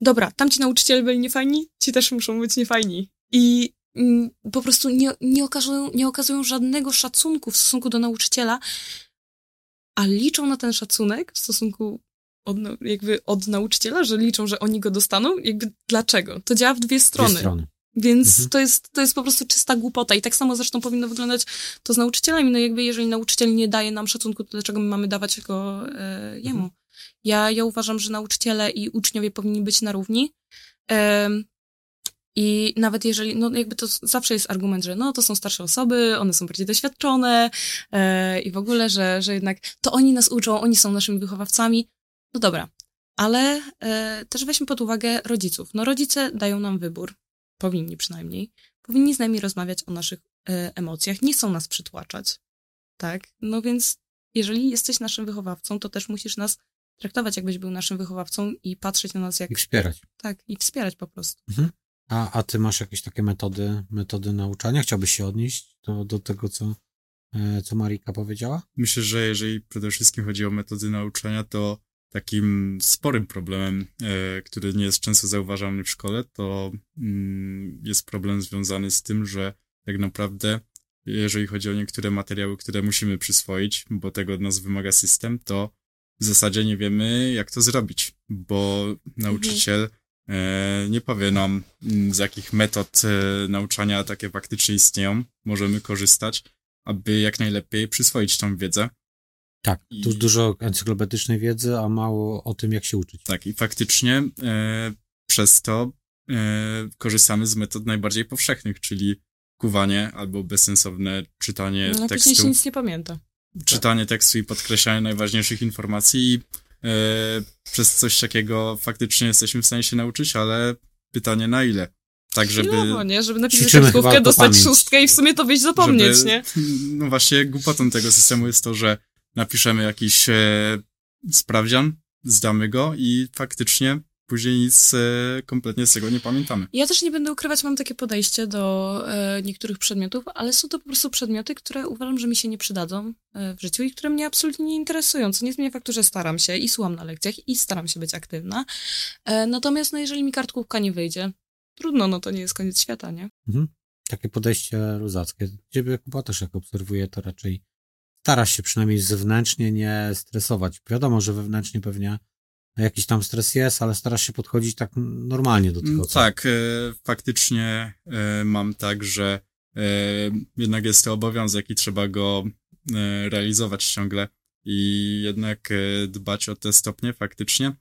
dobra, tamci nauczyciele byli niefajni, ci też muszą być niefajni. I po prostu nie, nie, okazują, nie okazują żadnego szacunku w stosunku do nauczyciela, a liczą na ten szacunek w stosunku od, jakby od nauczyciela, że liczą, że oni go dostaną. Jakby dlaczego? To działa w dwie strony. Dwie strony. Więc mhm. to, jest, to jest po prostu czysta głupota. I tak samo zresztą powinno wyglądać to z nauczycielami. No jakby jeżeli nauczyciel nie daje nam szacunku, to dlaczego my mamy dawać go e, jemu? Mhm. Ja, ja uważam, że nauczyciele i uczniowie powinni być na równi. E, i nawet jeżeli, no jakby to zawsze jest argument, że no to są starsze osoby, one są bardziej doświadczone e, i w ogóle, że, że jednak to oni nas uczą, oni są naszymi wychowawcami. No dobra, ale e, też weźmy pod uwagę rodziców. No rodzice dają nam wybór, powinni przynajmniej, powinni z nami rozmawiać o naszych e, emocjach, nie chcą nas przytłaczać, tak? No więc jeżeli jesteś naszym wychowawcą, to też musisz nas traktować, jakbyś był naszym wychowawcą i patrzeć na nas jak... I wspierać. Tak, i wspierać po prostu. Mhm. A, a ty masz jakieś takie metody, metody nauczania? Chciałbyś się odnieść do, do tego, co, e, co Marika powiedziała? Myślę, że jeżeli przede wszystkim chodzi o metody nauczania, to takim sporym problemem, e, który nie jest często zauważalny w szkole, to mm, jest problem związany z tym, że tak naprawdę, jeżeli chodzi o niektóre materiały, które musimy przyswoić, bo tego od nas wymaga system, to w zasadzie nie wiemy, jak to zrobić, bo nauczyciel mhm E, nie powie nam, mm, z jakich metod e, nauczania takie faktycznie istnieją, możemy korzystać, aby jak najlepiej przyswoić tą wiedzę. Tak, I... tu dużo encyklopedycznej wiedzy, a mało o tym, jak się uczyć. Tak, i faktycznie e, przez to e, korzystamy z metod najbardziej powszechnych, czyli kuwanie albo bezsensowne czytanie no, tekstu. się nic nie pamięta. Czytanie tekstu i podkreślanie najważniejszych informacji i E, przez coś takiego faktycznie jesteśmy w stanie się nauczyć, ale pytanie na ile? tak, żeby... Chwilowo, nie? Żeby napisać chyba dostać pamięć. szóstkę i w sumie to wyjść zapomnieć, żeby, nie? No właśnie, głupotą tego systemu jest to, że napiszemy jakiś e, sprawdzian, zdamy go i faktycznie później nic e, kompletnie z tego nie pamiętamy. Ja też nie będę ukrywać, mam takie podejście do e, niektórych przedmiotów, ale są to po prostu przedmioty, które uważam, że mi się nie przydadzą e, w życiu i które mnie absolutnie nie interesują, co nie zmienia faktu, że staram się i słucham na lekcjach i staram się być aktywna. Natomiast no, jeżeli mi kartkówka nie wyjdzie, trudno, no to nie jest koniec świata, nie? Mhm. Takie podejście luzackie. Ciebie chyba też jak obserwuję, to raczej starasz się przynajmniej zewnętrznie nie stresować. Wiadomo, że wewnętrznie pewnie jakiś tam stres jest, ale starasz się podchodzić tak normalnie do tego. Mm, Tak, e, faktycznie e, mam tak, że e, jednak jest to obowiązek i trzeba go e, realizować ciągle i jednak e, dbać o te stopnie faktycznie.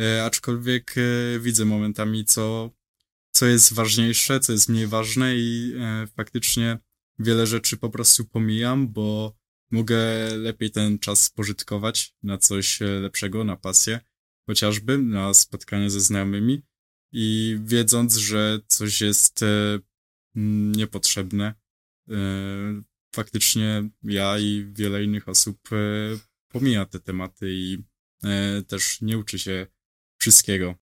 E, aczkolwiek widzę momentami, co, co jest ważniejsze, co jest mniej ważne i faktycznie wiele rzeczy po prostu pomijam, bo mogę lepiej ten czas spożytkować na coś lepszego, na pasję, chociażby na spotkanie ze znajomymi i wiedząc, że coś jest e, niepotrzebne, e, faktycznie ja i wiele innych osób e, pomija te tematy i też nie uczy się wszystkiego.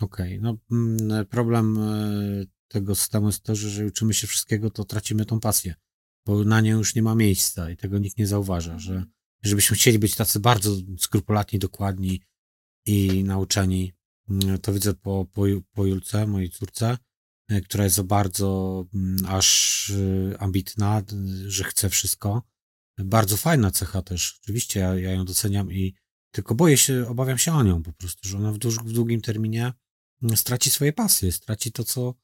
Okej, no mm, problem tego systemu jest to, że jeżeli uczymy się wszystkiego, to tracimy tą pasję, bo na nią już nie ma miejsca i tego nikt nie zauważa, że żebyśmy chcieli być tacy bardzo skrupulatni, dokładni i nauczeni, mm, to widzę po, po, po Julce, mojej córce, e, która jest bardzo mm, aż e, ambitna, że chce wszystko. Bardzo fajna cecha też, oczywiście ja, ja ją doceniam i tylko boję się, obawiam się o nią po prostu, że ona w, dłuż, w długim terminie mm, straci swoje pasje, straci to co,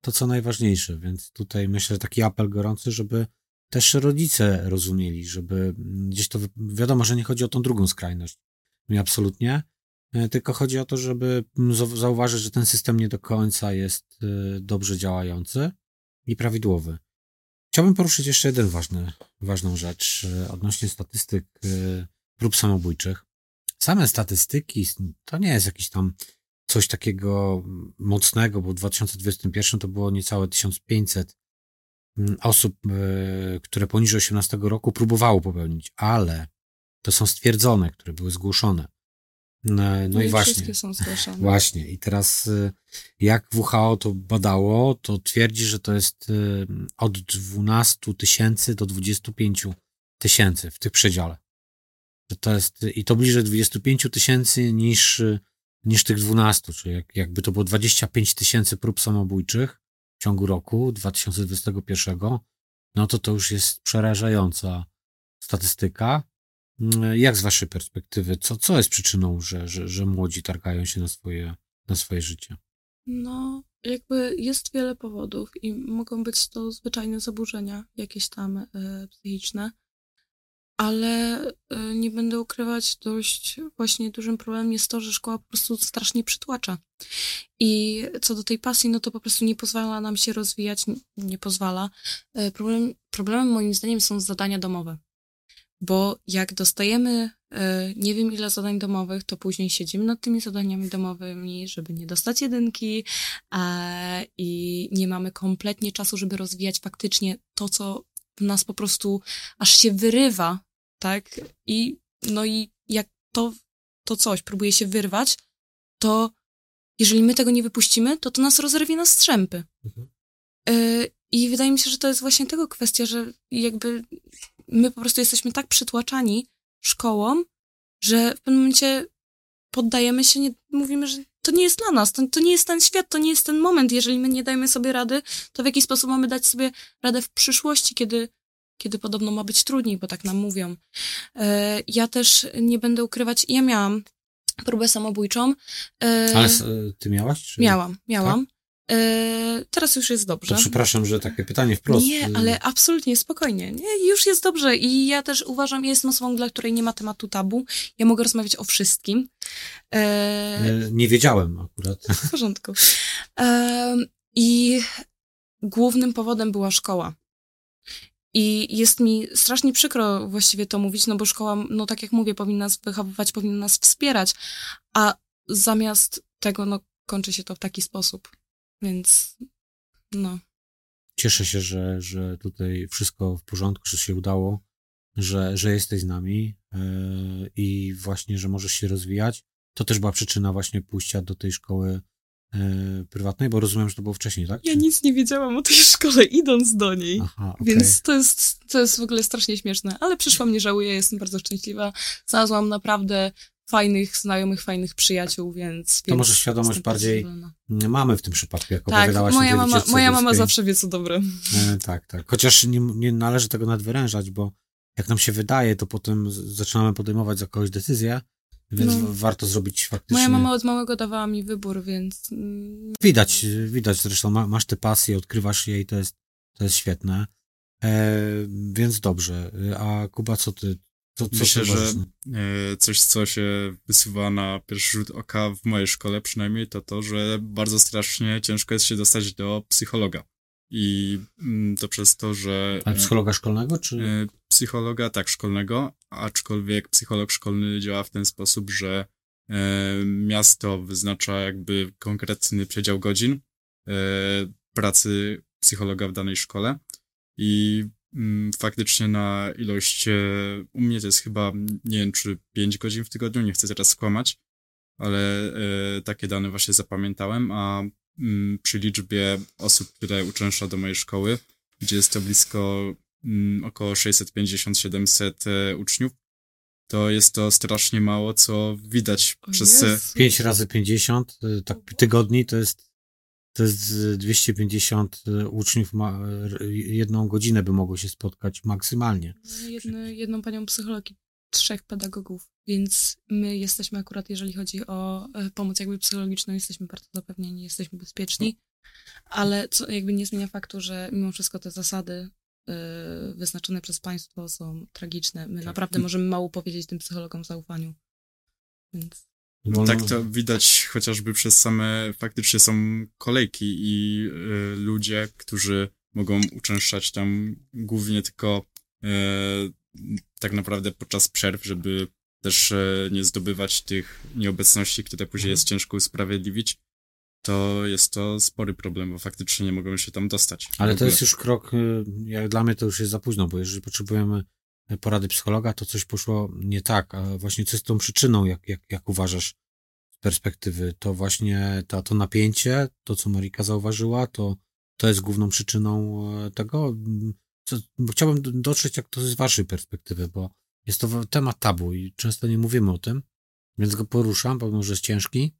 to, co najważniejsze. Więc tutaj myślę, że taki apel gorący, żeby też rodzice rozumieli, żeby gdzieś to, wiadomo, że nie chodzi o tą drugą skrajność. Nie absolutnie, tylko chodzi o to, żeby mm, zau- zauważyć, że ten system nie do końca jest e, dobrze działający i prawidłowy. Chciałbym poruszyć jeszcze jeden ważny, ważną rzecz e, odnośnie statystyk e, prób samobójczych. Same statystyki to nie jest jakiś tam coś takiego mocnego, bo w 2021 to było niecałe 1500 mm, osób, e, które poniżej 18 roku próbowało popełnić, ale to są stwierdzone, które były zgłoszone. No, no i właśnie. wszystkie są zgłaszane. Właśnie. I teraz y, jak WHO to badało, to twierdzi, że to jest y, od 12 tysięcy do 25 tysięcy w tych przedziale. Że to jest, i to bliżej 25 tysięcy niż, y, niż tych 12, czyli jak, jakby to było 25 tysięcy prób samobójczych w ciągu roku 2021, no to to już jest przerażająca statystyka. Mm, Jak z waszej perspektywy, co, co jest przyczyną, że, że, że młodzi targają się na swoje, na swoje życie? No, jakby jest wiele powodów i mogą być to zwyczajne zaburzenia jakieś tam e, psychiczne, ale e, nie będę ukrywać, dość właśnie dużym problemem jest to, że szkoła po prostu strasznie przytłacza. I co do tej pasji, no to po prostu nie pozwala nam się rozwijać, n- nie pozwala. E, problem, problemem moim zdaniem są zadania domowe. Bo jak dostajemy e, nie wiem ile zadań domowych, to później siedzimy nad tymi zadaniami domowymi, żeby nie dostać jedynki i nie mamy kompletnie czasu, żeby rozwijać faktycznie to, co w nas po prostu aż się wyrywa, tak? I no i jak to, to coś próbuje się wyrwać, to jeżeli my tego nie wypuścimy, to to nas rozerwie na strzępy. Mhm. E, I wydaje mi się, że to jest właśnie tego kwestia, że jakby my po prostu jesteśmy tak przytłaczani szkołą, że w pewnym momencie poddajemy się, nie, mówimy, że to nie jest dla nas, to, to nie jest ten świat, to nie jest ten moment. Jeżeli my nie dajemy sobie rady, to w jaki sposób mamy dać sobie radę w przyszłości, kiedy, kiedy podobno ma być trudniej, bo tak nam mówią. E, ja też nie będę ukrywać, ja miałam próbę samobójczą. E, Ale s- ty miałaś? Czy... Miałam, miałam. E, teraz już jest dobrze. To przepraszam, że takie pytanie wprost. Nie, ale absolutnie, spokojnie. Nie, już jest dobrze. I ja też uważam, ja jestem osobą, dla której nie ma tematu tabu. Ja mogę rozmawiać o wszystkim. E, y, Nie wiedziałem akurat. w porządku. I głównym powodem była szkoła. I jest mi strasznie przykro właściwie to mówić, no bo szkoła, no tak jak mówię, powinna nas wychowywać, powinna nas wspierać, a zamiast tego, no kończy się to w taki sposób. Więc No. Cieszę się, że, że tutaj wszystko w porządku, że się udało, że, że jesteś z nami yy, i właśnie, że możesz się rozwijać. To też była przyczyna właśnie pójścia do tej szkoły yy, prywatnej, bo rozumiem, że to było wcześniej, tak? Ja Czy- nic nie wiedziałam o tej szkole, idąc do niej. Aha, okej. Więc to jest, to jest w ogóle strasznie śmieszne. Ale przyszłam, nie żałuję, jestem bardzo szczęśliwa. Znalazłam naprawdę fajnych znajomych, fajnych przyjaciół, więc... To więc może świadomość bardziej mamy w tym przypadku, jak Tak, opowiadałaś moja mama, moja mama zawsze wie, co dobre. E, tak, tak. Chociaż nie, nie należy tego nadwyrężać, bo jak nam się wydaje, to potem zaczynamy podejmować kogoś decyzję, więc No. warto zrobić faktycznie. Moja mama od małego dawała mi wybór, więc... mm, Widać, widać zresztą, ma, masz te pasje, odkrywasz je i to jest, to jest świetne. E, więc dobrze. A Kuba, co ty? Co, co Myślę, że e, coś, co się wysuwa na pierwszy rzut oka w mojej szkole przynajmniej, to to, że bardzo strasznie ciężko jest się dostać do psychologa. I mm, to przez to, że... Ale psychologa szkolnego, czy? E, Psychologa, tak, szkolnego, aczkolwiek psycholog szkolny działa w ten sposób, że e, miasto wyznacza jakby konkretny przedział godzin pracy psychologa w danej szkole i faktycznie na ilość, e, u mnie to jest chyba, nie wiem, czy 5 godzin w tygodniu, nie chcę teraz skłamać, ale e, takie dane właśnie zapamiętałem, a mm, przy liczbie osób, które uczęszcza do mojej szkoły, gdzie jest to blisko mm, około 650-700 e, uczniów, to jest to strasznie mało, co widać o przez... Jezu. 5 razy 50, y, tak tygodni, to jest to jest y, 250 y, uczniów, ma, y, jedną godzinę by mogło się spotkać maksymalnie. Jedny, jedną panią psycholog i trzech pedagogów, więc my jesteśmy akurat, jeżeli chodzi o e, pomoc jakby psychologiczną, jesteśmy bardzo zapewnieni, jesteśmy bezpieczni, ale co jakby nie zmienia faktu, że mimo wszystko te zasady e, wyznaczone przez państwo są tragiczne. My naprawdę możemy mało powiedzieć tym psychologom w zaufaniu. Więc Bo Tak no- to widać chociażby przez same, faktycznie są kolejki i y, ludzie, którzy mogą uczęszczać tam głównie tylko y, tak naprawdę podczas przerw, żeby też e, nie zdobywać tych nieobecności, które później jest ciężko usprawiedliwić, to jest to spory problem, bo faktycznie nie mogą się tam dostać. Ale to jest już krok, y, jak dla mnie to już jest za późno, bo jeżeli potrzebujemy porady psychologa, to coś poszło nie tak, a właśnie co jest tą przyczyną, jak, jak, jak uważasz z perspektywy, to właśnie ta, to napięcie, to co Marika zauważyła, to, to jest główną przyczyną e, tego. Co, chciałbym dotrzeć, jak to z waszej perspektywy, bo jest to temat tabu i często nie mówimy o tym, więc go poruszam, pomimo, że jest ciężki,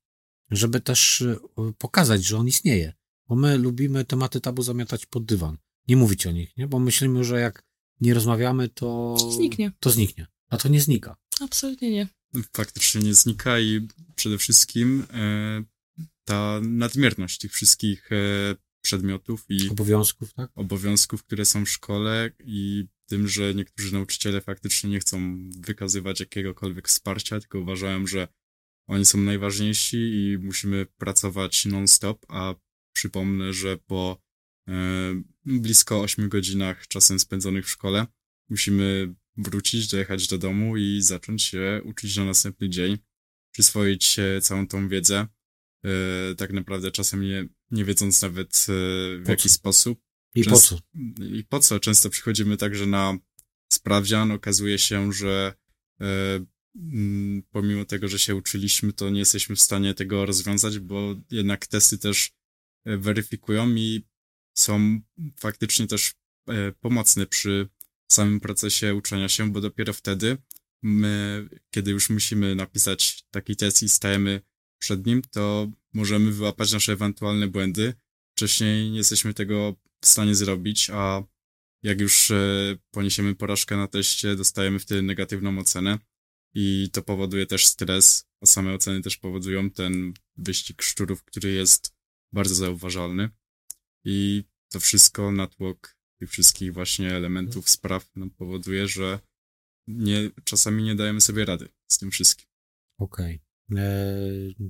żeby też y, pokazać, że on istnieje. Bo my lubimy tematy tabu zamiatać pod dywan. Nie mówić o nich, nie? Bo myślimy, że jak nie rozmawiamy, to... Zniknie. To zniknie. A to nie znika. absolutnie nie. faktycznie nie znika i przede wszystkim e, ta nadmierność tych wszystkich e, przedmiotów i Obowiązków, tak? obowiązków, które są w szkole i tym, że niektórzy nauczyciele faktycznie nie chcą wykazywać jakiegokolwiek wsparcia, tylko uważają, że oni są najważniejsi i musimy pracować non-stop, a przypomnę, że po blisko 8 godzinach czasem spędzonych w szkole musimy wrócić, dojechać do domu i zacząć się uczyć na następny dzień, przyswoić e, całą tą wiedzę, e, tak naprawdę czasem nie, nie wiedząc nawet e, w Po jaki sposób. I po Często- co? I po co? Często przychodzimy także na sprawdzian, okazuje się, że e, mm, pomimo tego, że się uczyliśmy, to nie jesteśmy w stanie tego rozwiązać, bo jednak testy też e, weryfikują i są faktycznie też e, pomocne przy samym procesie uczenia się, bo dopiero wtedy my, kiedy już musimy napisać taki test i stajemy przed nim, to możemy wyłapać nasze ewentualne błędy. Wcześniej nie jesteśmy tego w stanie zrobić, a jak już e, poniesiemy porażkę na teście, dostajemy wtedy negatywną ocenę i to powoduje też stres, a same oceny też powodują ten wyścig szczurów, który jest bardzo zauważalny i to wszystko, natłok tych wszystkich właśnie elementów, spraw nam powoduje, że nie, czasami nie dajemy sobie rady z tym wszystkim. Okej. E,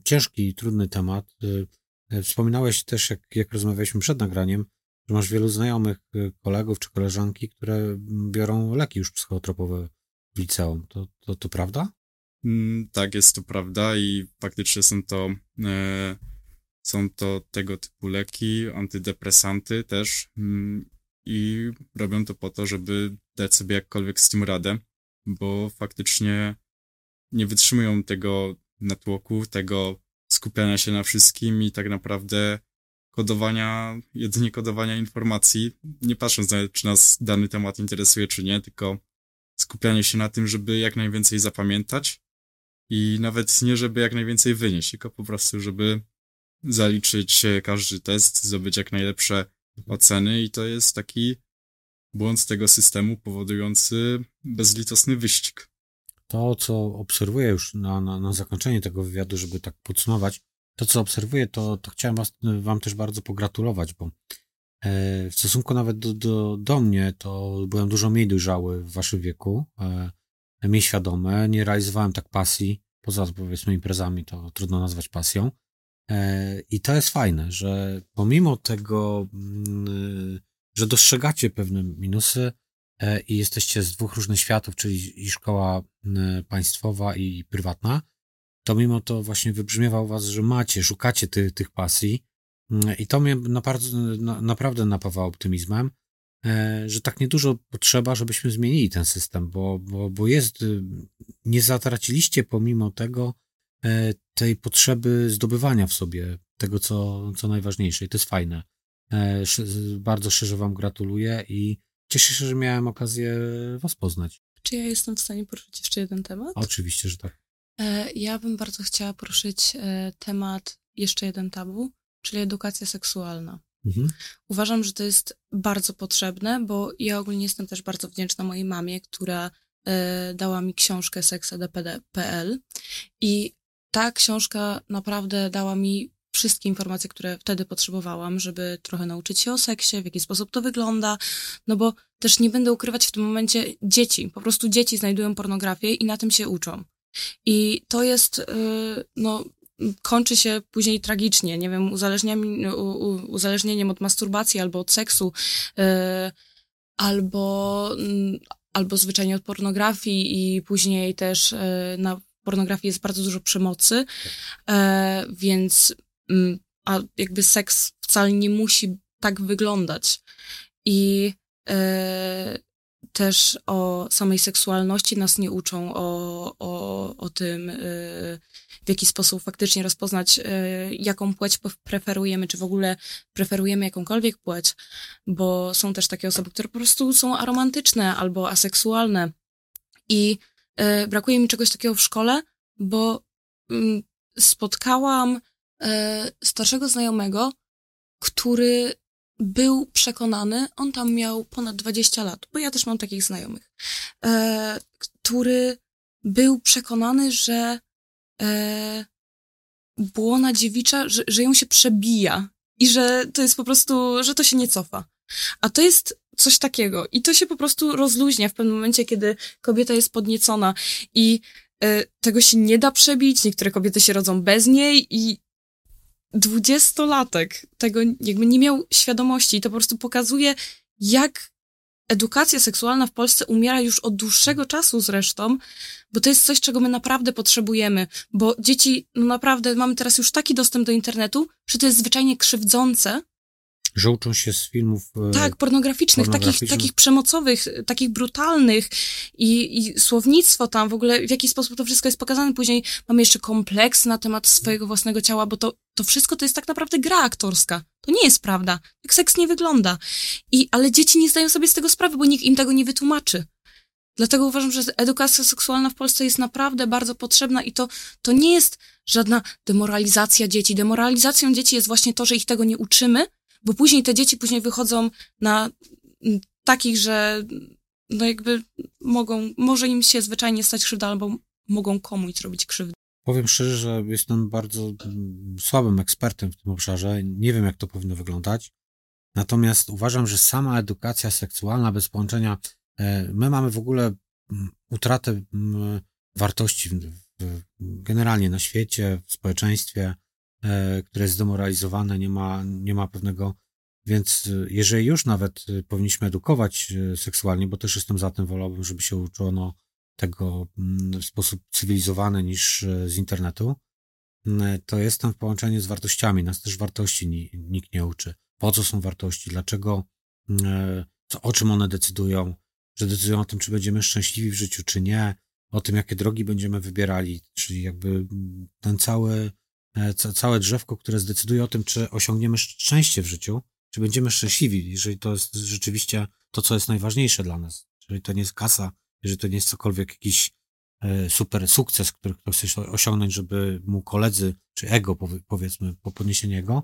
Ciężki, trudny temat. E, e, Wspominałeś też, jak, jak rozmawialiśmy przed nagraniem, że masz wielu znajomych, kolegów czy koleżanki, które biorą leki już psychotropowe w liceum. To, to, to prawda? Mm, Tak, jest to prawda i faktycznie są to e, są to tego typu leki, antydepresanty też mm, i robią to po to, żeby dać sobie jakkolwiek z tym radę, bo faktycznie nie wytrzymują tego natłoku, tego skupiania się na wszystkim i tak naprawdę kodowania, jedynie kodowania informacji, nie patrząc na czy nas dany temat interesuje, czy nie, tylko skupianie się na tym, żeby jak najwięcej zapamiętać i nawet nie, żeby jak najwięcej wynieść, tylko po prostu, żeby zaliczyć każdy test, zdobyć jak najlepsze oceny i to jest taki błąd tego systemu powodujący bezlitosny wyścig. To, co obserwuję już na, na, na zakończenie tego wywiadu, żeby tak podsumować, to, co obserwuję, to, to chciałem was, wam też bardzo pogratulować, bo e, w stosunku nawet do, do, do mnie, to byłem dużo mniej dojrzały w waszym wieku, e, mniej świadomy, nie realizowałem tak pasji, poza powiedzmy imprezami, to trudno nazwać pasją. E, I to jest fajne, że pomimo tego, mm, że dostrzegacie pewne minusy i jesteście z dwóch różnych światów, czyli i szkoła państwowa i prywatna, to mimo to właśnie wybrzmiewa u was, że macie, szukacie ty, tych pasji. Mm, i to mnie naprawdę, napawa optymizmem, e, że tak niedużo potrzeba, żebyśmy zmienili ten system, bo, bo, bo jest, y, nie zatraciliście pomimo tego e, tej potrzeby zdobywania w sobie tego, co, co najważniejsze i to jest fajne. E, bardzo szczerze wam gratuluję i cieszę się, że miałem okazję was poznać. Czy ja jestem w stanie poruszyć jeszcze jeden temat? Oczywiście, że tak. E, ja bym bardzo chciała poruszyć e, temat jeszcze jeden tabu, czyli edukacja seksualna. Mhm. Uważam, że to jest bardzo potrzebne, bo ja ogólnie jestem też bardzo wdzięczna mojej mamie, która e, dała mi książkę seksedpd.pl i ta książka naprawdę dała mi wszystkie informacje, które wtedy potrzebowałam, żeby trochę nauczyć się o seksie, w jaki sposób to wygląda, no bo też nie będę ukrywać w tym momencie dzieci, po prostu dzieci znajdują pornografię i na tym się uczą. I to jest, y, no, kończy się później tragicznie, nie wiem, uzależnieniem, od masturbacji albo od seksu, y, albo, albo zwyczajnie od pornografii i później też y, na pornografii jest bardzo dużo przemocy, więc mm, a jakby seks wcale nie musi tak wyglądać. I też o samej seksualności nas nie uczą, o, o, o tym, y, w jaki sposób faktycznie rozpoznać, y, jaką płeć preferujemy, czy w ogóle preferujemy jakąkolwiek płeć, bo są też takie osoby, które po prostu są aromantyczne albo aseksualne. I brakuje mi czegoś takiego w szkole, bo mm, spotkałam starszego znajomego, który był przekonany, on tam miał ponad 20 lat, bo ja też mam takich znajomych, e, który był przekonany, że e, błona dziewicza, że, że ją się przebija i że to jest po prostu, że to się nie cofa. A to jest coś takiego. I to się po prostu rozluźnia w pewnym momencie, kiedy kobieta jest podniecona i e, tego się nie da przebić, niektóre kobiety się rodzą bez niej i dwudziestolatek tego jakby nie miał świadomości. I to po prostu pokazuje, jak edukacja seksualna w Polsce umiera już od dłuższego czasu zresztą, bo to jest coś, czego my naprawdę potrzebujemy, bo dzieci, no naprawdę mamy teraz już taki dostęp do internetu, że to jest zwyczajnie krzywdzące, że uczą się z filmów. E, tak, pornograficznych, pornograficznych. Takich, takich przemocowych, takich brutalnych i, i słownictwo tam, w ogóle w jaki sposób to wszystko jest pokazane. Później mamy jeszcze kompleks na temat swojego własnego ciała, bo to, to wszystko to jest tak naprawdę gra aktorska. To nie jest prawda. Jak seks nie wygląda. I, ale dzieci nie zdają sobie z tego sprawy, bo nikt im tego nie wytłumaczy. Dlatego uważam, że edukacja seksualna w Polsce jest naprawdę bardzo potrzebna i to, to nie jest żadna demoralizacja dzieci. Demoralizacją dzieci jest właśnie to, że ich tego nie uczymy, bo później te dzieci później wychodzą na mm, takich, że no jakby mogą, może im się zwyczajnie stać krzywda, albo mogą komuś zrobić krzywdę. Powiem szczerze, że jestem bardzo mm, słabym ekspertem w tym obszarze. Nie wiem, jak to powinno wyglądać. Natomiast uważam, że sama edukacja seksualna bez połączenia, e, my mamy w ogóle mm, utratę wartości generalnie na świecie, w społeczeństwie. E, które jest zdemoralizowane, nie ma, nie ma pewnego. Więc e, jeżeli już nawet e, powinniśmy edukować seksualnie, bo też jestem za tym, wolałbym, żeby się uczono tego mm, w sposób cywilizowany niż z internetu, to jest tam w połączeniu z wartościami. Nas też wartości nikt nie uczy. Po co są wartości? Dlaczego? Co, o czym one decydują? Że decydują o tym, czy będziemy szczęśliwi w życiu, czy nie. O tym, jakie drogi będziemy wybierali. Czyli jakby ten cały, całe drzewko, które zdecyduje o tym, czy osiągniemy szczęście w życiu, czy będziemy szczęśliwi, jeżeli to jest rzeczywiście to, co jest najważniejsze dla nas. Jeżeli to nie jest kasa, jeżeli to nie jest cokolwiek jakiś e, super sukces, który ktoś chce osiągnąć, żeby mu koledzy, czy ego powiedzmy, po podniesieniu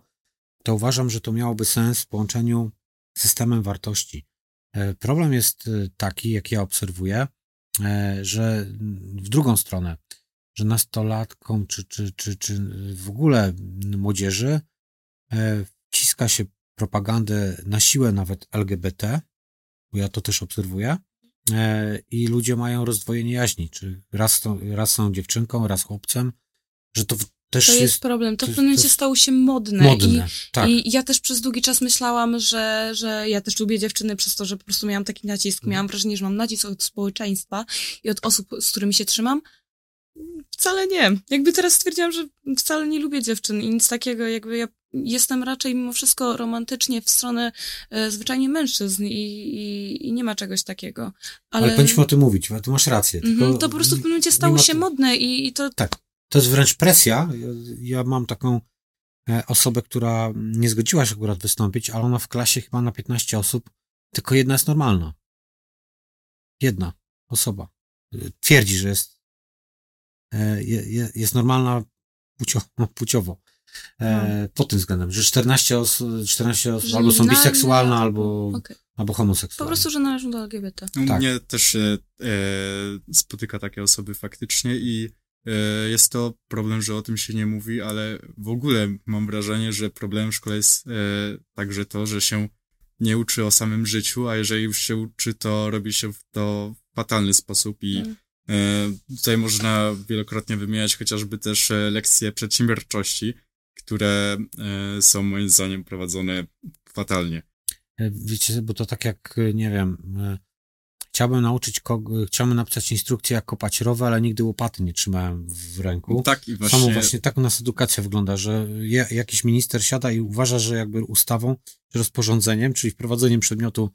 to uważam, że to miałoby sens w połączeniu z systemem wartości. E, problem jest e, taki, jak ja obserwuję, że w drugą stronę, że nastolatkom, czy, czy, czy, czy w ogóle młodzieży wciska się propagandę na siłę nawet LGBT, bo ja to też obserwuję, e, i ludzie mają rozdwojenie jaźni, czy raz, to, raz są dziewczynką, raz chłopcem, że to też to jest, jest problem. To, to w pewnym momencie stało się modne. modne I, tak. I ja też przez długi czas myślałam, że, że ja też lubię dziewczyny przez to, że po prostu miałam taki nacisk. Miałam wrażenie, że mam nacisk od społeczeństwa i od osób, z którymi się trzymam. Wcale nie. Jakby teraz stwierdziłam, że wcale nie lubię dziewczyn i nic takiego. Jakby ja jestem raczej mimo wszystko romantycznie w stronę e, zwyczajnie mężczyzn i, i, i, nie ma czegoś takiego. Ale, Ale powinniśmy o tym mówić, bo tu masz rację. Mm -hmm, to po prostu w pewnym momencie stało się to... modne i, i to... Tak, to jest wręcz presja. Ja, ja mam taką e, osobę, która nie zgodziła się akurat wystąpić, ale ona w klasie chyba na 15 osób, tylko jedna jest normalna. Jedna osoba. Twierdzi, że jest, e, jest normalna płciowo. płciowo. E, no. pod tym względem, że 14 osób, 14 osób albo są biseksualne, albo, okay. albo homoseksualne. Po prostu, że należą do LGBT. U tak. mnie też się e, spotyka takie osoby faktycznie i e, jest to problem, że o tym się nie mówi, ale w ogóle mam wrażenie, że problemem w szkole jest e, także to, że się nie uczy o samym życiu, a jeżeli już się uczy, to robi się to w fatalny sposób i mm. E, tutaj można wielokrotnie wymieniać chociażby też e, lekcje przedsiębiorczości, które e, są moim zdaniem prowadzone fatalnie. Wiecie, bo to tak jak, nie wiem, chciałbym nauczyć kogo, chciałbym napisać instrukcję jak kopać rowy, ale nigdy łopaty nie trzymałem w ręku. Tak i właśnie. Samo właśnie tak u nas edukacja wygląda, że jakiś minister siada i uważa, że jakby ustawą, rozporządzeniem, czyli wprowadzeniem przedmiotu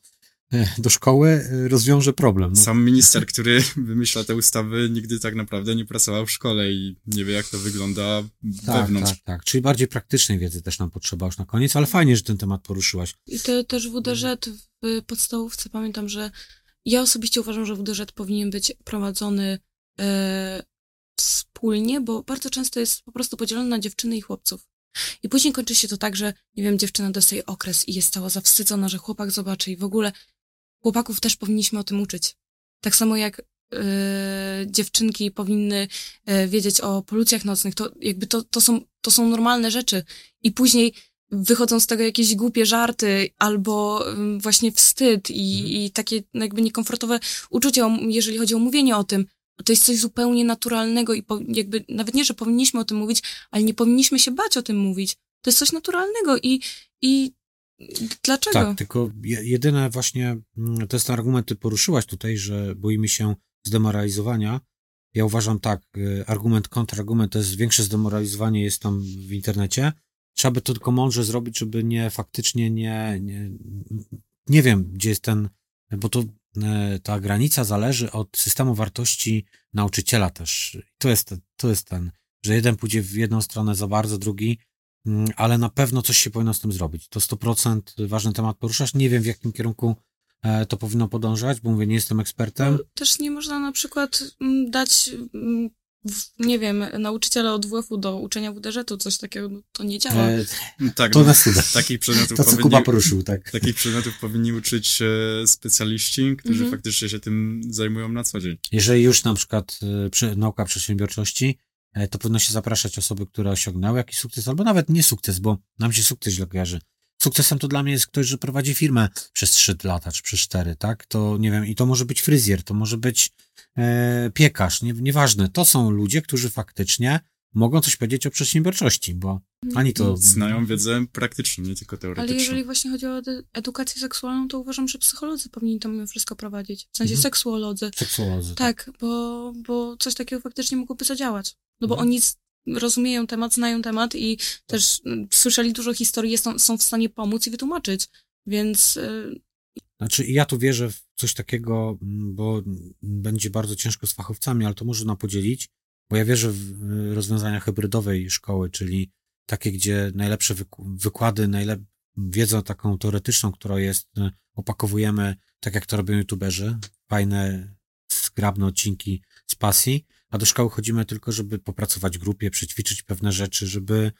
do szkoły e, rozwiąże problem. No. Sam minister, który wymyśla te ustawy, nigdy tak naprawdę nie pracował w szkole i nie wie, jak to wygląda tak, wewnątrz. Tak, tak. Czyli bardziej praktycznej wiedzy też nam potrzeba już na koniec, ale fajnie, że ten temat poruszyłaś. I to też WDŻ w podstawówce, pamiętam, że ja osobiście uważam, że WDŻ powinien być prowadzony e, wspólnie, bo bardzo często jest po prostu podzielony na dziewczyny i chłopców. I później kończy się to tak, że, nie wiem, dziewczyna dostaje okres i jest cała zawstydzona, że chłopak zobaczy i w ogóle chłopaków też powinniśmy o tym uczyć. Tak samo jak yy, dziewczynki powinny yy, wiedzieć o polucjach nocnych, to jakby to, to, są, to są normalne rzeczy. I później wychodzą z tego jakieś głupie żarty albo yy, właśnie wstyd i, mhm. i takie no, jakby niekomfortowe uczucia, jeżeli chodzi o mówienie o tym. To jest coś zupełnie naturalnego i po, jakby nawet nie, że powinniśmy o tym mówić, ale nie powinniśmy się bać o tym mówić. To jest coś naturalnego i, i Dlaczego? Tak, tylko jedyne właśnie, mm, to jest ten argument, ty poruszyłaś tutaj, że boimy się zdemoralizowania. Ja uważam tak, y, argument, kontrargument to jest większe zdemoralizowanie jest tam w internecie. Trzeba by to tylko mądrze zrobić, żeby nie faktycznie nie, nie, nie wiem, gdzie jest ten, bo to e, ta granica zależy od systemu wartości nauczyciela też. To jest, to jest ten, że jeden pójdzie w jedną stronę za bardzo, drugi ale na pewno coś się powinno z tym zrobić. To 100% ważny temat poruszasz. Nie wiem, w jakim kierunku e, to powinno podążać, bo mówię, nie jestem ekspertem. No, też nie można na przykład mm, dać, mm, nie wiem, nauczyciela od WF-u do uczenia WDŻ-u, coś takiego, no, to nie działa. E, tak, to nas uda. Takich przedmiotów to, co powinni, Kuba poruszył, tak. Takich przedmiotów powinni uczyć e, specjaliści, którzy mhm. faktycznie się tym zajmują na co dzień. Jeżeli już na przykład e, nauka przedsiębiorczości, to powinno się zapraszać osoby, które osiągnęły jakiś sukces, albo nawet nie sukces, bo nam się sukces źle kojarzy. Sukcesem to dla mnie jest ktoś, że prowadzi firmę przez 3 lata, czy przez 4, tak? To nie wiem, i to może być fryzjer, to może być e, piekarz, nie, nieważne. To są ludzie, którzy faktycznie mogą coś powiedzieć o przedsiębiorczości, bo ani to... Znają wiedzę praktyczną, nie tylko teoretyczną. Ale jeżeli właśnie chodzi o edukację seksualną, to uważam, że psycholodzy powinni to mimo wszystko prowadzić. W sensie mhm. seksuolodzy. Seksuolodzy. Tak, tak, Bo, bo coś takiego faktycznie mogłoby zadziałać. No bo mhm. oni rozumieją temat, znają temat i też mm, słyszeli dużo historii, są, są w stanie pomóc i wytłumaczyć. Więc y, Znaczy, ja tu wierzę w coś takiego, m, bo będzie bardzo ciężko z fachowcami, ale to może nam podzielić, bo ja wierzę w rozwiązania hybrydowej szkoły, czyli takie, gdzie najlepsze wyk- wykłady, najlep- wiedzę taką teoretyczną, która jest, y, opakowujemy tak, jak to robią youtuberzy, fajne, zgrabne odcinki z pasji, a do szkoły chodzimy tylko, żeby popracować w grupie, przećwiczyć pewne rzeczy, żeby,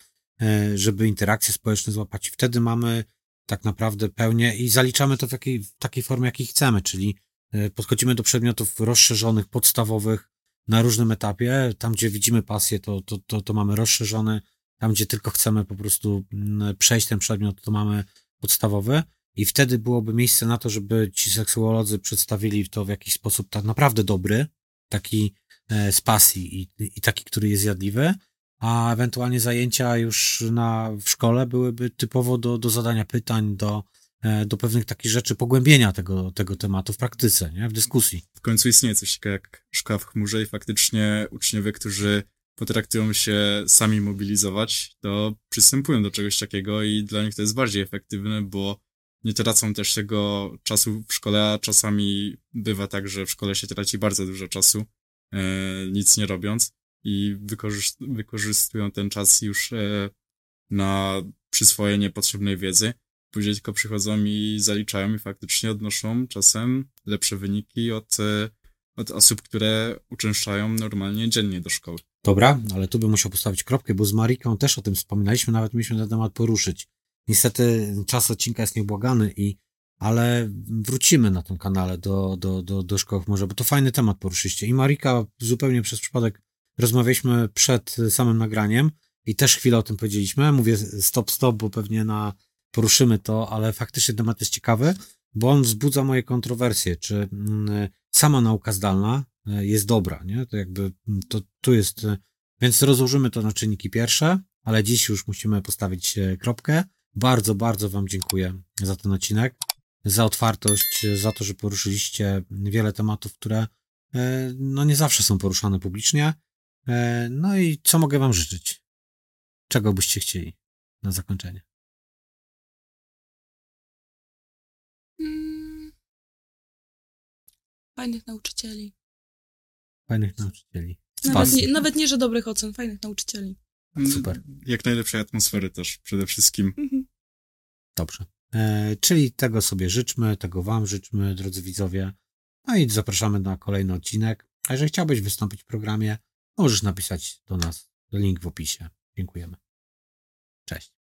e, żeby interakcje społeczne złapać. Wtedy mamy tak naprawdę pełnię i zaliczamy to w, jakiej, w takiej formie, jakiej chcemy, czyli e, podchodzimy do przedmiotów rozszerzonych, podstawowych na różnym etapie. Tam, gdzie widzimy pasję, to, to, to, to mamy rozszerzony. Tam, gdzie tylko chcemy po prostu mm, przejść ten przedmiot, to mamy podstawowy. I wtedy byłoby miejsce na to, żeby ci seksuolodzy przedstawili to w jakiś sposób tak naprawdę dobry, taki z pasji i, i taki, który jest jadliwy, a ewentualnie zajęcia już na, w szkole byłyby typowo do, do zadania pytań, do, e, do pewnych takich rzeczy, pogłębienia tego, tego tematu w praktyce, nie? w dyskusji. w końcu istnieje coś takiego jak szkoła w chmurze i faktycznie uczniowie, którzy potraktują się sami mobilizować, to przystępują do czegoś takiego i dla nich to jest bardziej efektywne, bo nie tracą też tego czasu w szkole, a czasami bywa tak, że w szkole się traci bardzo dużo czasu, e, nic nie robiąc i wykorzys- wykorzystują ten czas już e, na przyswojenie potrzebnej wiedzy. Później tylko przychodzą i zaliczają i faktycznie odnoszą czasem lepsze wyniki od, e, od osób, które uczęszczają normalnie dziennie do szkoły. Dobra, ale tu bym musiał postawić kropkę, bo z Mariką też o tym wspominaliśmy, nawet mieliśmy ten temat poruszyć. Niestety czas odcinka jest nieubłagany i ale wrócimy na tym kanale do, do, do, do szkoły może, bo to fajny temat poruszyliście. I Marika zupełnie przez przypadek rozmawialiśmy przed samym nagraniem i też chwilę o tym powiedzieliśmy. Mówię stop, stop, bo pewnie na poruszymy to, ale faktycznie temat jest ciekawy, bo on wzbudza moje kontrowersje, czy mm, sama nauka zdalna e, jest dobra, nie? To jakby mm, to tu jest, e, więc rozłożymy to na czynniki pierwsze, ale dziś już musimy postawić e, kropkę. Bardzo, bardzo Wam dziękuję za ten odcinek, za otwartość, za to, że poruszyliście wiele tematów, które e, no nie zawsze są poruszane publicznie. E, No i co mogę Wam życzyć? Czego byście chcieli na zakończenie? mm, fajnych nauczycieli. Fajnych nauczycieli. Nawet nie, nawet nie, że dobrych ocen, fajnych nauczycieli. Super. Jak najlepszej atmosfery też przede wszystkim. Mhm. Dobrze. E, czyli tego sobie życzmy, tego Wam życzmy, drodzy widzowie. No i zapraszamy na kolejny odcinek. A jeżeli chciałbyś wystąpić w programie, możesz napisać do nas link w opisie. Dziękujemy. Cześć.